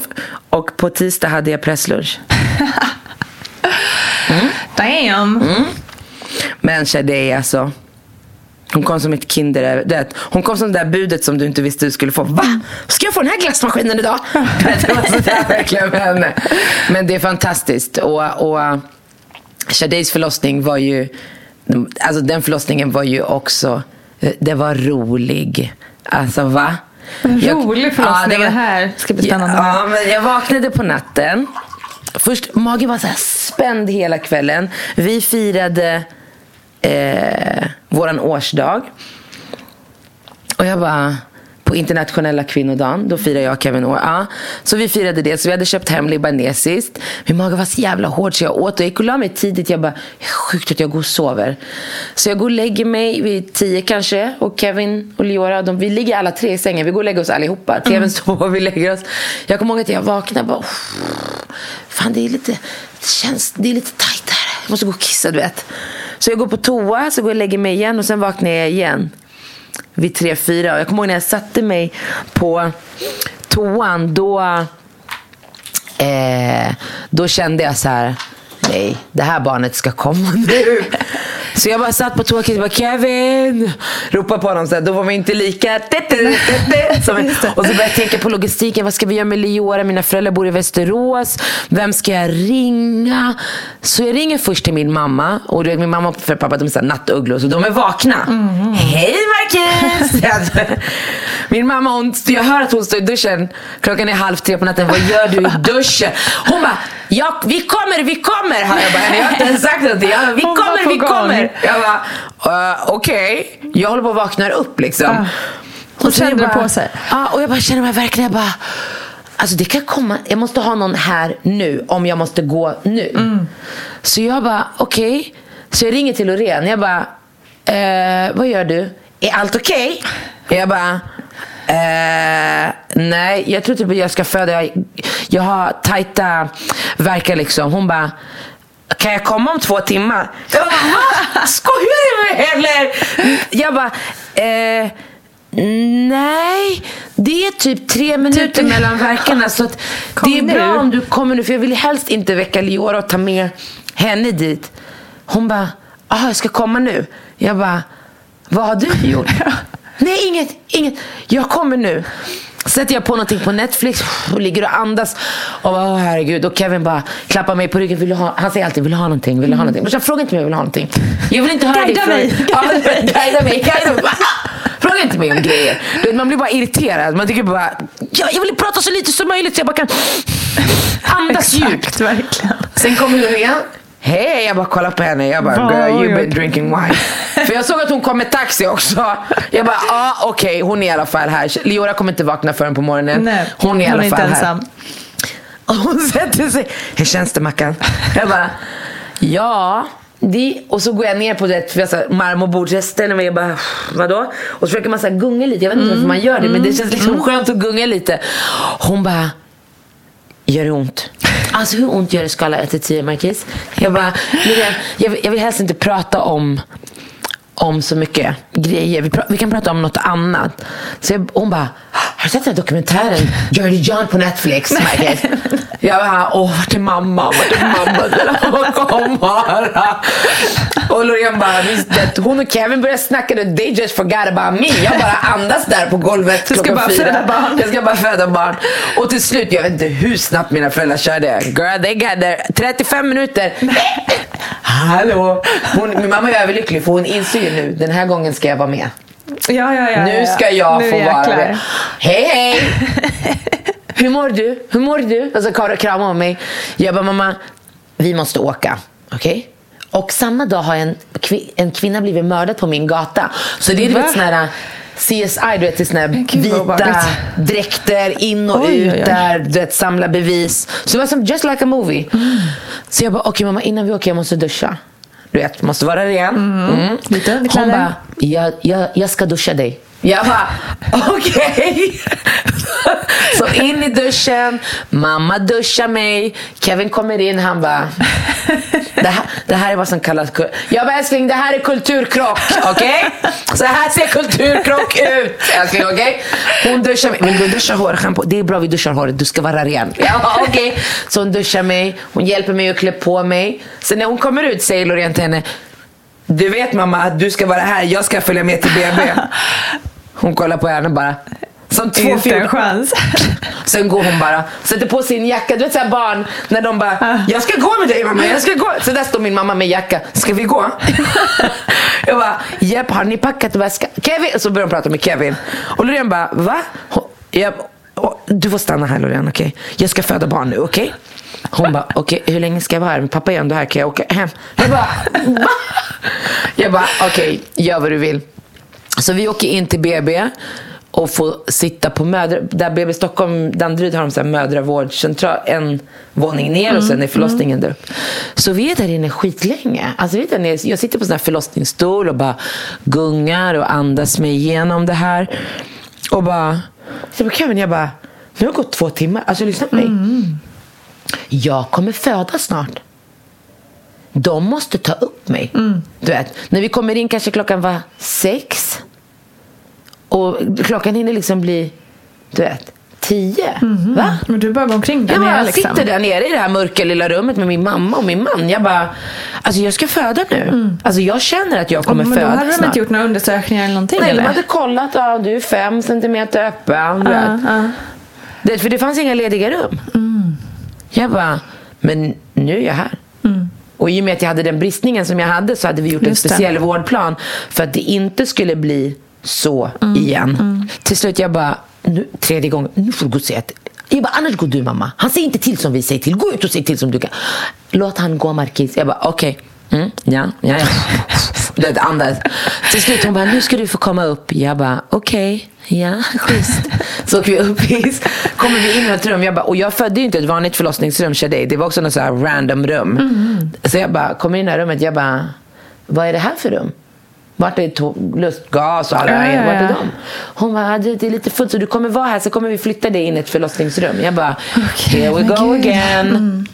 och på tisdag hade jag presslunch. Damn. Men Shadej alltså. Hon kom som ett kinder. du vet, Hon kom som det där budet som du inte visste du skulle få. Va? Ska jag få den här glassmaskinen idag? det var sådär verkligen med henne. Men det är fantastiskt. Och, och Shadejs förlossning var ju... Alltså den förlossningen var ju också... Det var rolig. Alltså va? En rolig förlossning. var- det här ska bli spännande. Ja, men jag vaknade på natten. Först, magen var så här spänd hela kvällen. Vi firade eh, våran årsdag. Och jag bara, på internationella kvinnodagen. Då firade jag Kevin år. Ja. Så vi firade det. Så vi hade köpt hem libanesiskt. Min mage var så jävla hård så jag åt och jag gick och la mig tidigt. Jag bara, sjukt att jag går och sover. Så jag går och lägger mig vid tio kanske. Och Kevin och Liora, de, vi ligger alla tre i sängen. Vi går och lägger oss allihopa. Kevin sover och vi lägger oss. Jag kommer ihåg att jag vaknade bara, fan det är lite, det känns, det är lite tajt här. Jag måste gå och kissa, du vet. Så jag går på toa, så går jag och lägger mig igen och sen vaknar jag igen. Vid tre, fyra. Och jag kommer ihåg när jag satte mig på toan, då, eh, då kände jag så här, nej, det här barnet ska komma nu. Så jag bara satt på toa och bara Kevin! Ropade på honom. Så här, då var man inte lika... Som, och så började jag tänka på logistiken. Vad ska vi göra med Leora? Mina föräldrar bor i Västerås. Vem ska jag ringa? Så jag ringer först till min mamma. Och du vet, min mamma och pappa de är nattugglor. Så de är vakna. Hej Marcus! min mamma, hon, jag hör att hon står i duschen. Klockan är halv tre på natten. Vad gör du i duschen? Hon bara, ja, vi kommer, vi kommer. Har jag, bara, jag har inte ens sagt någonting. Jag bara, vi kommer, vi kommer. Jag bara, uh, okej. Jag håller på att vakna upp liksom. Så jag kände det på sig. Ja, och jag bara känner mig verkligen, jag bara, alltså det kan komma, jag måste ha någon här nu om jag måste gå nu. Mm. Så jag bara, okej. Så jag ringer till Loreen, jag bara, eh, vad gör du? Är allt okej? Jag bara, Eh, nej, jag tror typ att jag ska föda. Jag, jag har tajta verkar liksom. Hon bara, kan jag komma om två timmar? Jag bara, va? Skojar du med eller? Jag bara, eh, nej. Det är typ tre minuter mellan verkarna. Så det är nu. bra om du kommer nu. För jag vill helst inte väcka Liora och ta med henne dit. Hon bara, aha, jag ska komma nu. Jag bara, vad har du gjort? Nej, inget, inget. Jag kommer nu. Sätter jag på någonting på Netflix och ligger och andas. Och bara, åh herregud. Och Kevin bara klappar mig på ryggen. Vill du ha? Han säger alltid, vill du ha någonting? Vill du ha någonting? Men jag fråga inte mig vill ha någonting. Jag vill inte höra Guida det mig. Ja, guida mig. Guida mig. Fråga inte mig om grejer. Du vet, man blir bara irriterad. Man tycker bara, jag, jag vill prata så lite som möjligt så jag bara kan andas djupt. verkligen. Sen kommer Loreen. Hej, jag bara kollar på henne. Jag bara, Vad girl you've been gjort?" drinking wine. För jag såg att hon kom med taxi också. Jag bara, ja ah, okej, hon är i alla fall här. Leora kommer inte vakna förrän på morgonen. Nej, hon är i alla fall här. ensam. Och hon sätter sig. Hur känns det Mackan? Jag bara, ja. Det, och så går jag ner på det marmorbord, så jag ställer mig och bara, vadå? Och så försöker man så gunga lite, jag vet inte varför man gör det, men det känns liksom skönt att gunga lite. Hon bara, gör det ont? Alltså hur ont gör det skala 1 till 10 Marquis? Jag bara, jag, jag vill helst inte prata om om så mycket grejer. Vi, vi kan prata om något annat. Så jag, hon bara, har du sett den här dokumentären Dirty John på Netflix? Marcus?" Jag bara, åh vart är mamma? Vart är mamma? Kom bara. Och Loreen bara, visst, hon och Kevin började snacka, they just forgot about me. Jag bara andas där på golvet Du ska bara fyra. föda barn. Jag ska bara föda barn. Och till slut, jag vet inte hur snabbt mina föräldrar körde. Girl, they got there. 35 minuter. Hallå! Hon, min mamma är överlycklig för hon inser ju nu, den här gången ska jag vara med. Ja, ja, ja. nu ska jag Nu få vara med. Hej hej! Hur mår du? Hur mår du? Och så Karo kramar om mig. Jag bara, mamma, vi måste åka. Okej? Och samma dag har en, en kvinna blivit mördad på min gata. Så det är Va? vet sån här CSI, du vet, det är sån här Gud, vad vita dräkter in och Oj, oj, ut oj. där, du vet, samla bevis. Så det var som just like a movie. Så jag bara, okej mamma, innan vi åker jag måste duscha. Du vet, måste vara ren. Mm. Lite Hon bara, jag, jag, jag ska duscha dig. Jag bara, okej. Så in i duschen, mamma duschar mig, Kevin kommer in, han bara, det här, det här är vad som kallas Jag bara, älskling, det här är kulturkrock, okej? Så här ser kulturkrock ut, älskling, okej? Hon duschar mig, vill du duscha håret? Det är bra vi duschar håret, du ska vara ren. Jag bara, okej. Så hon duschar mig, hon hjälper mig att klä på mig. Sen när hon kommer ut säger Loreen till henne, du vet mamma att du ska vara här, jag ska följa med till BB. Hon kollar på henne bara. Som två Inte en chans. Sen går hon bara, sätter på sin jacka. Du vet såhär barn, när de bara, jag ska gå med dig mamma, jag ska gå. Så där står min mamma med jacka, ska vi gå? jag bara, japp, har ni packat väskan? Kevin! Så börjar hon prata med Kevin. Och Loreen bara, va? Hon, jag, "Åh, du får stanna här Loreen, okej? Jag ska föda barn nu, okej? Hon bara, okej hur länge ska jag vara här? Min pappa är ändå här, kan jag åka hem? Jag bara, va? Jag bara, okej, gör vad du vill. Så vi åker in till BB och få sitta på mödra... Där BB Stockholm, Danderyd har de så här mödravårdscentral, en våning ner och sen är förlossningen där uppe. Så vi är där inne skitlänge. Alltså vi är där nere, jag sitter på sån här förlossningsstol och bara gungar och andas mig igenom det här. Och bara... Så på Kevin, jag bara, nu har det gått två timmar. Alltså lyssna på mig. Jag kommer föda snart. De måste ta upp mig. Du vet, när vi kommer in kanske klockan var sex. Och klockan hinner liksom bli, du vet, tio. Va? Men du bara går omkring där Jag nere liksom. sitter där nere i det här mörka lilla rummet med min mamma och min man. Jag bara, alltså jag ska föda nu. Alltså jag känner att jag kommer Mm. Men då föda hade de snart. inte gjort några undersökningar eller någonting Nej, eller? de hade kollat. Ja, du är fem centimeter öppen. Du vet. Det, för det fanns inga lediga rum. Jag bara, men nu är jag här. Och i och med att jag hade den bristningen som jag hade så hade vi gjort Just en det. speciell vårdplan för att det inte skulle bli så igen. Till slut jag bara, nu, tredje gången, nu får du gå och säga till. Jag bara, annars går du mamma. Han säger inte till som vi säger till. Gå ut och säg till som du kan. Låt han gå Marquis. Jag bara, okej. Mm, ja, ja, ja. Det andas. Till slut hon bara, nu ska du få komma upp. Jag bara, okej. Ja, schysst. Så åker vi upp hit. Kommer vi in i ett rum. Jag bara, och jag födde ju inte ett vanligt förlossningsrum, Shadej. Det var också något så här random rum. Så jag bara, kommer in i det här rummet. Jag bara, vad är det här för rum? Vart är lustgas och alla Ja, ja, Vart är de? Hon bara, det det är lite fullt så du kommer vara här så kommer vi flytta dig in i ett förlossningsrum. Jag bara, here we go gud. again.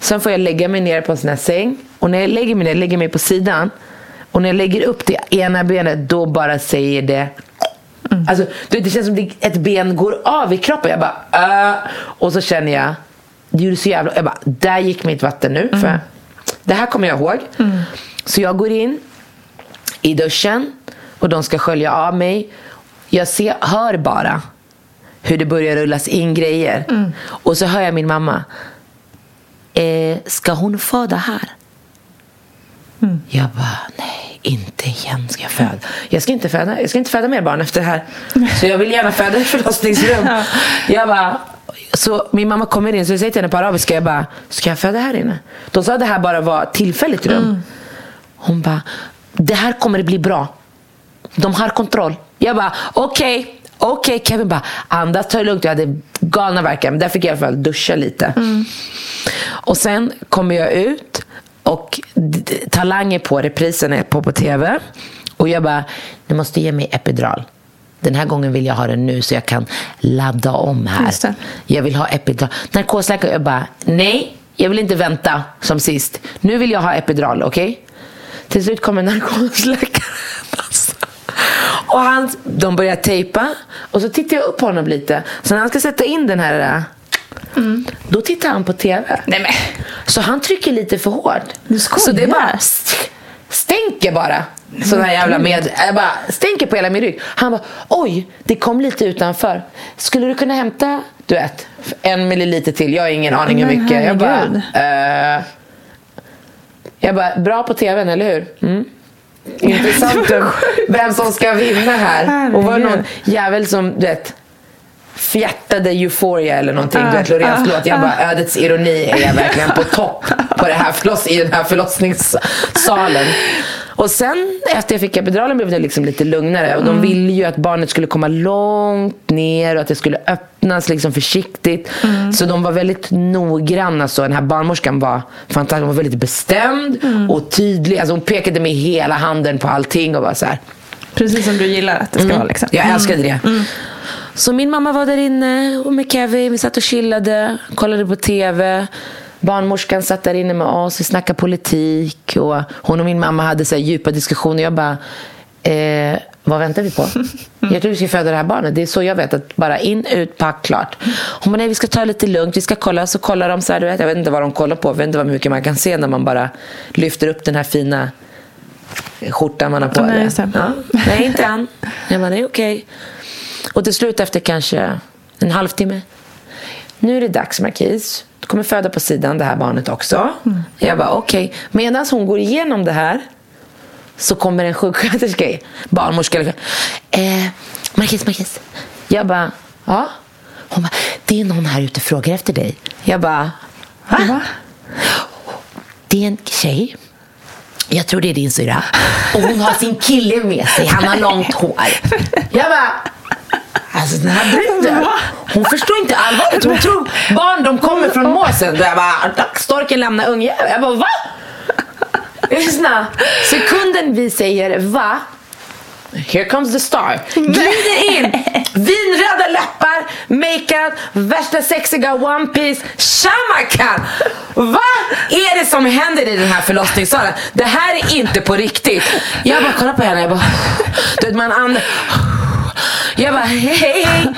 Sen får jag lägga mig ner på en sån här säng. Och när jag lägger mig ner, lägger mig på sidan. Och när jag lägger upp det ena benet, då bara säger det Alltså, du vet, det känns som ett ben går av i kroppen. Jag bara, äh. Och så känner jag, det gjorde så jävla... Jag bara, där gick mitt vatten nu. För det här kommer jag ihåg. Så jag går in i duschen och de ska skölja av mig. Jag ser, hör bara hur det börjar rullas in grejer. Och så hör jag min mamma. Eh, ska hon föda här? Jag bara, nej, inte igen ska jag föda. Jag ska inte föda, jag ska inte föda mer barn efter det här. Så jag vill gärna föda i förlossningsrum. Jag bara, så min mamma kommer in så jag säger till henne på arabiska, jag bara, ska jag föda här inne? De sa att det här bara var tillfälligt rum. Hon bara, det här kommer bli bra. De har kontroll. Jag bara, okej. Okej, Kevin bara, andas, ta det lugnt. Jag hade galna verkar, men där fick jag i alla fall duscha lite. Och sen kommer jag ut och Talang är på, reprisen är på på tv. Och jag bara, ni måste ge mig epidural. Den här gången vill jag ha den nu så jag kan ladda om här. Jag vill ha epidural. Narkosläkare, jag bara, nej, jag vill inte vänta som sist. Nu vill jag ha epidural, okej? Till slut kommer narkosläkaren. Och han, de börjar tejpa och så tittar jag upp på honom lite. Så när han ska sätta in den här, då tittar han på tv. Nej men. Så han trycker lite för hårt. Så det bara st- stänker bara. Här jävla med... Jag bara stänker på hela min rygg. Han bara, oj, det kom lite utanför. Skulle du kunna hämta, du vet, en milliliter till? Jag har ingen aning hur mycket. Jag bara, eh, jag bara, bra på tvn, eller hur? Mm. Intressant vem som ska vinna här. Och var det någon jävel som, du vet, fjärtade Euphoria eller någonting. Ah, du vet, Loreens ah, låt. Jag bara, ödets ironi är jag verkligen på topp på det här förloss, i den här förlossningssalen. Och sen efter jag fick epiduralen blev det liksom lite lugnare. Och de ville ju att barnet skulle komma långt ner och att det skulle öppnas liksom försiktigt. Så de var väldigt noggranna. Så den här barnmorskan var fantastisk. Hon var väldigt bestämd och tydlig. Alltså hon pekade med hela handen på allting och var så här. Precis som du gillar att det ska vara liksom. Jag älskade det. Så min mamma var där inne och med Kevin. Vi satt och chillade, kollade på tv. Barnmorskan satt där inne med oss. Vi snackade politik. Och hon och min mamma hade så djupa diskussioner. Jag bara, eh, vad väntar vi på? Jag tror vi ska föda det här barnet. Det är så jag vet. att Bara in, ut, pack, klart. Hon bara, nej vi ska ta det lite lugnt. Vi ska kolla. Så kollar de så här, du vet. Jag vet inte vad de kollar på. Jag vet inte vad mycket man kan se när man bara lyfter upp den här fina skjortan man har på Nej, sig. Ja. Nej, inte än. Jag bara, nej okej. Och till slut efter kanske en halvtimme. Nu är det dags Marquis. Du kommer föda på sidan det här barnet också. Jag bara okej. Medan hon går igenom det här så kommer en sjuksköterska, barnmorska. eller- Eh, Marquis, Marquis. Jag bara, ja. Hon bara, det är någon här ute och frågar efter dig. Jag bara, va? Va? Det är en tjej. Jag tror det är din syrra. Och hon har sin kille med sig. Han har långt hår. Jag bara... Alltså den här bruden, hon förstår inte allvaret. Hon tror barn de kommer från måsen. Jag bara, storken lämnar ungjävel. Jag bara, va? Lyssna. Sekunden vi säger va, Here comes the star. Glider in, vinröda läppar, makeup, värsta sexiga one piece. Shamakan! Vad är det som händer i den här förlossningssalen? Det här är inte på riktigt. Jag bara kollar på henne, jag bara... Du vet, man and... Jag bara, hej, hej.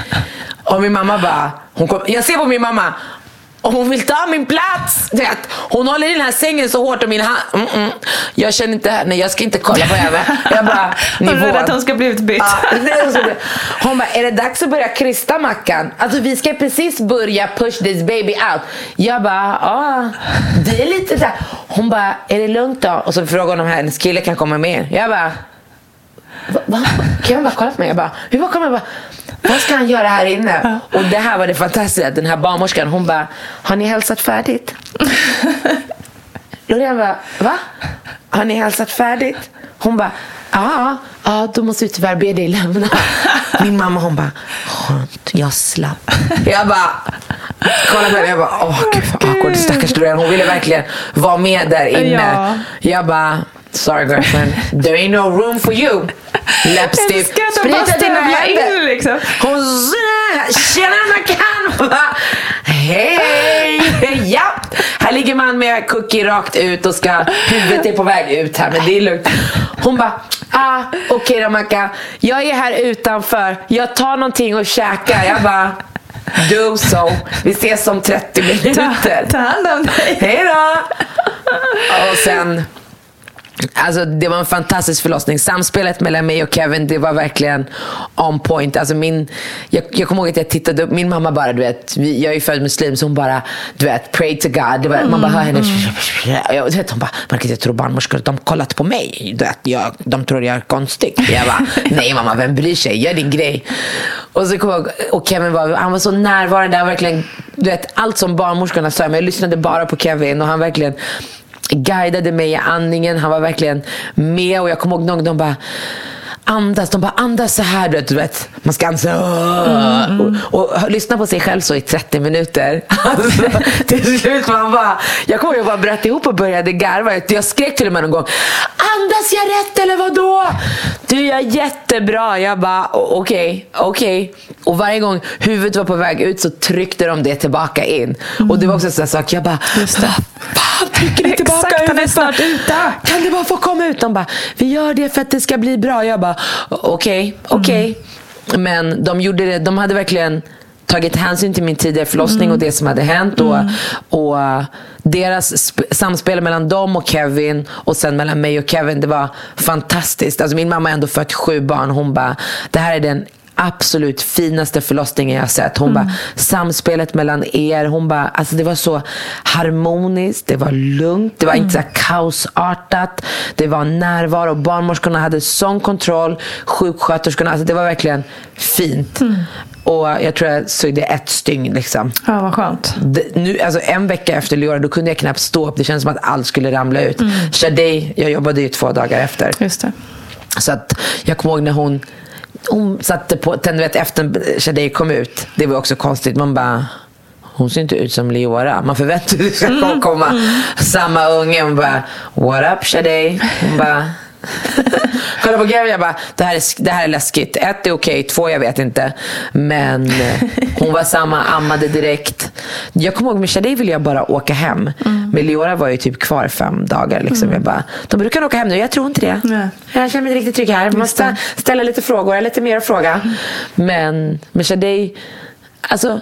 Och min mamma bara, hon kom, jag ser på min mamma, och hon vill ta min plats. Vet, hon håller i den här sängen så hårt om min hand. Mm -mm. Jag känner inte henne, jag ska inte kolla på henne. Jag bara, nivå. Hon är rädd att hon ska bli utbytt. Ja, hon bara, är det dags att börja krysta Mackan? Alltså vi ska precis börja push this baby out. Jag bara, ja, det är lite så här. Hon bara, är det lugnt då? Och så frågar hon om hennes kille kan komma med. Jag bara, va? va? Kan jag bara kolla på mig? Jag bara, hur var kommer jag bara, vad ska han göra här inne? Och det här var det fantastiska. Den här barnmorskan, hon bara, har ni hälsat färdigt? Loreen bara, va? Har ni hälsat färdigt? Hon bara, ja, ja, då måste vi tyvärr be dig lämna. Min mamma hon bara, skönt, jag slapp. Jag bara, kolla på henne, jag bara, åh gud vad awkward, stackars Loreen. Hon ville verkligen vara med där inne. Ja. Jag bara, sorry girlfriend, there ain't no room for you. Läppstift, sprita dina händer. liksom. Hon tjena Nakan! Hej! Ja! Här ligger man med cookie rakt ut och ska, huvudet är på väg ut här men det är lugnt. Hon bara, ah, okej okay då Macka. Jag är här utanför. Jag tar någonting och käkar. Jag bara, do so. Vi ses om 30 minuter. Ta hand om dig. Hej då! Och sen Alltså, det var en fantastisk förlossning. Samspelet mellan mig och Kevin, det var verkligen on point. Alltså, min, jag, jag kommer ihåg att jag tittade upp, min mamma bara, du vet, vi, jag är född muslim, så hon bara, du vet, pray to God. Det var, man bara hör henne, jag, du vet, hon bara, Margit, jag tror barnmorskor, de kollat på mig. Du vet, jag, de tror jag är konstig. Jag bara, nej mamma, vem bryr sig? Gör din grej. Och så kom jag, och Kevin var, han var så närvarande, han verkligen, du vet, allt som barnmorskorna sa, men jag lyssnade bara på Kevin och han verkligen guidade mig i andningen. Han var verkligen med och jag kommer ihåg någon de bara andas. De bara andas så här. Du vet, man ska andas mm. och, och, och, lyssna på sig själv så i 30 minuter. Alltså, till slut man bara, jag kommer ihåg att jag bara bröt ihop och började garva. Jag skrek till och med någon gång. Andas jag rätt eller vad då? Du gör jättebra. Jag bara okej, okay, okej. Okay. Och varje gång huvudet var på väg ut så tryckte de det tillbaka in. Mm. Och det var också en sån sak. Jag bara, Just det. fan trycker ni tillbaka Exakt, är snart ute. Kan det bara få komma ut? De bara, vi gör det för att det ska bli bra. Jag bara, okej, okay, okej. Okay. Mm. Men de gjorde det, de hade verkligen tagit hänsyn till min tidigare förlossning mm. och det som hade hänt. Och, mm. och deras samspel mellan dem och Kevin och sen mellan mig och Kevin, det var fantastiskt. Alltså min mamma har ändå fött sju barn. Hon bara, det här är den absolut finaste förlossningen jag har sett. Hon mm. bara, samspelet mellan er, hon bara, alltså det var så harmoniskt, det var lugnt, det var mm. inte så kaosartat, det var närvaro. Barnmorskorna hade sån kontroll, sjuksköterskorna, alltså det var verkligen fint. Mm. Och jag tror jag sydde ett stygn. Liksom. Ja, vad skönt. Det, nu, alltså en vecka efter Leora, då kunde jag knappt stå upp. Det kändes som att allt skulle ramla ut. Mm. Shadej, jag jobbade ju två dagar efter. Just det. Så att jag kommer ihåg när hon hon satte på, tände vet, efter Shadej kom ut. Det var också konstigt. Man bara, hon ser inte ut som Leora. Man förväntar sig att det ska mm. komma mm. samma unge. Hon bara, what up Shadej? Hon bara, Kolla på Gary jag bara, det här, är, det här är läskigt. Ett är okej, okay, två jag vet inte. Men eh, hon var samma, ammade direkt. Jag kommer ihåg med Shadej ville jag bara åka hem. Mm. Med Leora var jag typ kvar fem dagar. Liksom. Mm. Jag bara, de brukar åka hem nu, jag tror inte det. Nej. Jag känner mig inte riktigt trygg här. Jag måste ställa lite frågor, jag lite mer att fråga. Men med Shadej, alltså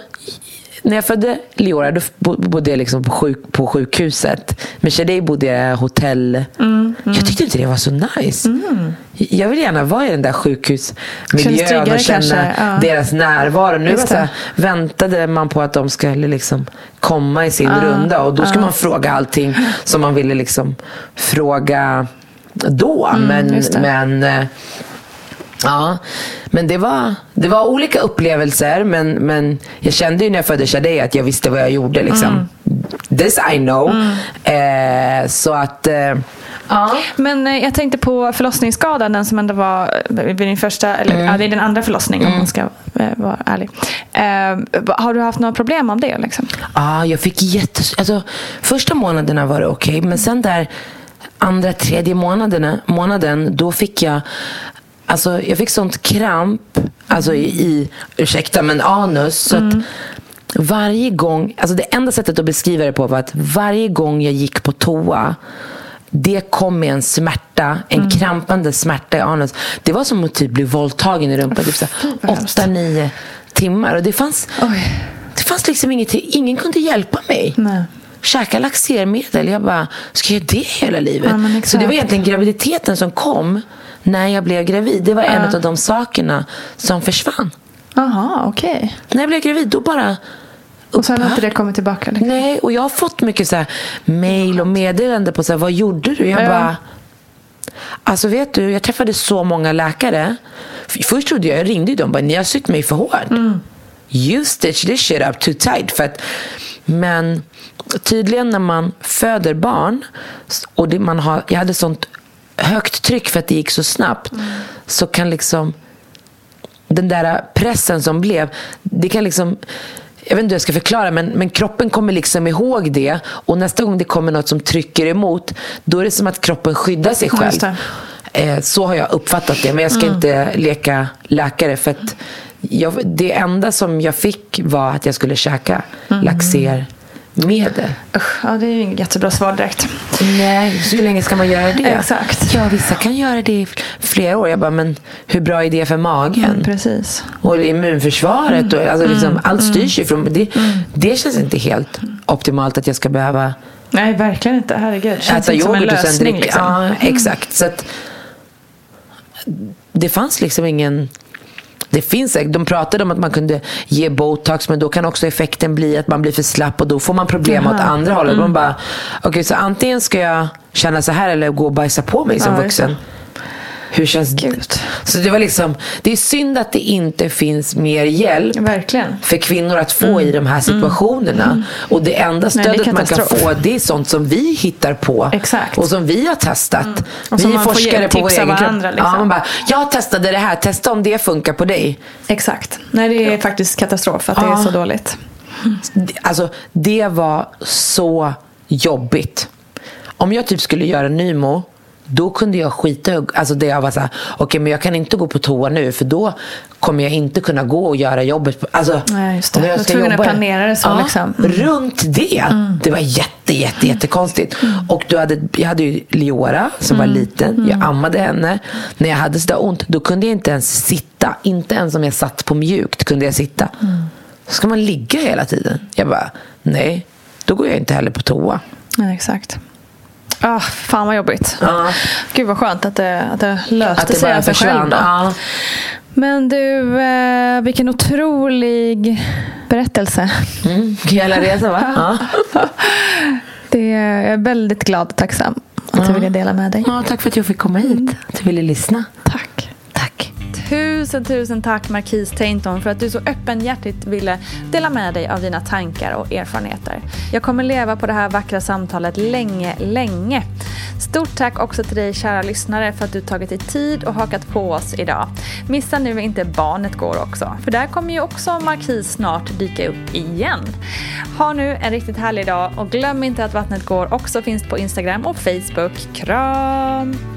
när jag födde Leora då bodde jag liksom på, sjuk, på sjukhuset. Med Shadej bodde jag hotell. Mm, mm. Jag tyckte inte det var så nice. Mm. Jag vill gärna vara i den där sjukhusmiljön och känna ja. deras närvaro. Nu så här, väntade man på att de skulle liksom komma i sin ja. runda och då skulle man fråga allting som man ville liksom fråga då. Mm, men, men eh, Ja, men det var, det var olika upplevelser. Men, men jag kände ju när jag födde Shadej att jag visste vad jag gjorde. Liksom. Mm. this I know. Eh, så att, eh, ja. Men eh, jag tänkte på förlossningsskadan, den som ändå var eh, vid din första, eller Mm. ja, det är din andra förlossning om man ska eh, vara ärlig. Eh, har du haft några problem av det? Liksom? Ja, jag fick jättes... Alltså, första månaderna var det okej, men sen där andra, tredje månaderna, månaden, då fick jag Alltså, jag fick sånt kramp alltså i, i ursäkta, men anus. Så att varje gång, alltså det enda sättet att beskriva det på var att varje gång jag gick på toa det kom med en smärta, en krampande smärta i anus. Det var som att typ bli våldtagen i rumpan. Typ så här, vad hemskt. åtta, nio timmar. Och det fanns, Oj. det fanns liksom ingenting. Ingen kunde hjälpa mig. Nej. Käka laxermedel. Jag bara, ska jag göra det hela livet? Ja, så det var egentligen graviditeten som kom när jag blev gravid. Det var en av de sakerna som försvann. Jaha, okej. När jag blev gravid, då bara Och sen har inte det kommit tillbaka? Liksom. Nej, och jag har fått mycket så här mail och meddelande på så här, vad gjorde du? Jag Ja. bara, alltså vet du, jag träffade så många läkare. Först trodde jag, jag ringde dem bara, ni har sytt mig för hårt. Mm. You stitch this shit up too tight. För att, men tydligen när man föder barn och det, man har, jag hade sånt högt tryck för att det gick så snabbt. Mm. Så kan liksom den där pressen som blev, det kan liksom jag vet inte hur jag ska förklara, men, men kroppen kommer liksom ihåg det. Och nästa gång det kommer något som trycker emot, då är det som att kroppen skyddar sig själv. Eh, så har jag uppfattat det, men jag ska inte leka läkare. För att jag, det enda som jag fick var att jag skulle käka laxermedel. Usch, ja, det är ju inget jättebra svar direkt. Nej, så hur länge ska man göra det? Exakt. Ja, vissa kan göra det i flera år. Jag bara, men hur bra är det för magen? Mm, precis. Och immunförsvaret. Och, alltså liksom, allt styrs ju från... Det, det känns inte helt optimalt att jag ska behöva Nej, verkligen inte. Herregud. Känns äta inte som en yoghurt och sen lösning. dricka. Liksom. Ja, exakt. Så att, det fanns liksom ingen... Det finns säkert- De pratade om att man kunde ge botox men då kan också effekten bli att man blir för slapp och då får man problem Jaha. Mm. åt andra hållet. Man bara, okej så antingen ska jag känna så här eller gå och bajsa på mig som Ja, vuxen. Hur känns det? Så det var liksom, det är synd att det inte finns mer hjälp Verkligen. för kvinnor att få i de här situationerna. Och det enda Nej, det stödet man kan få det är sånt som vi hittar på. Exakt. Och som vi har testat. Och som vi är forskare på vår egen kropp. liksom. Ja, man bara, jag testade det här, testa om det funkar på dig. Exakt. Nej, det är faktiskt katastrof att det är Ja. så dåligt. Alltså, det var så jobbigt. Om jag typ skulle göra Nymo, då kunde jag skita Alltså det jag var så här, okej men jag kan inte gå på toa nu för då kommer jag inte kunna gå och göra jobbet. Alltså, Nej, just det. jag ska jobba- planera det så, ja, liksom. Mm. Runt det. Det var jätte, jätte, jättekonstigt. Och du hade, jag hade ju Leora som Mm. var liten. Jag ammade henne. När jag hade sådär ont, då kunde jag inte ens sitta. Inte ens om jag satt på mjukt kunde jag sitta. Mm. Ska man ligga hela tiden? Jag bara, nej. Då går jag inte heller på toa. Nej, exakt. Ah, fan vad jobbigt. Ja. Gud vad skönt att det, att det löste Att det sig av sig själv. Ja. Men du, eh, vilken otrolig berättelse. Mm. Hela resan va? Ja. Det är, jag är väldigt glad och tacksam att du ville dela med dig. ja. Tack för att jag fick komma hit. Att du ville lyssna. Tack. Tusen, tusen tack Marquis Tainton för att du så öppenhjärtigt ville dela med dig av dina tankar och erfarenheter. Jag kommer leva på det här vackra samtalet länge, länge. Stort tack också till dig kära lyssnare för att du tagit dig tid och hakat på oss idag. Missa nu inte Barnet Går också, för där kommer ju också Marquis snart dyka upp igen. Ha nu en riktigt härlig dag och glöm inte att Vattnet Går också finns på Instagram och Facebook. Kram!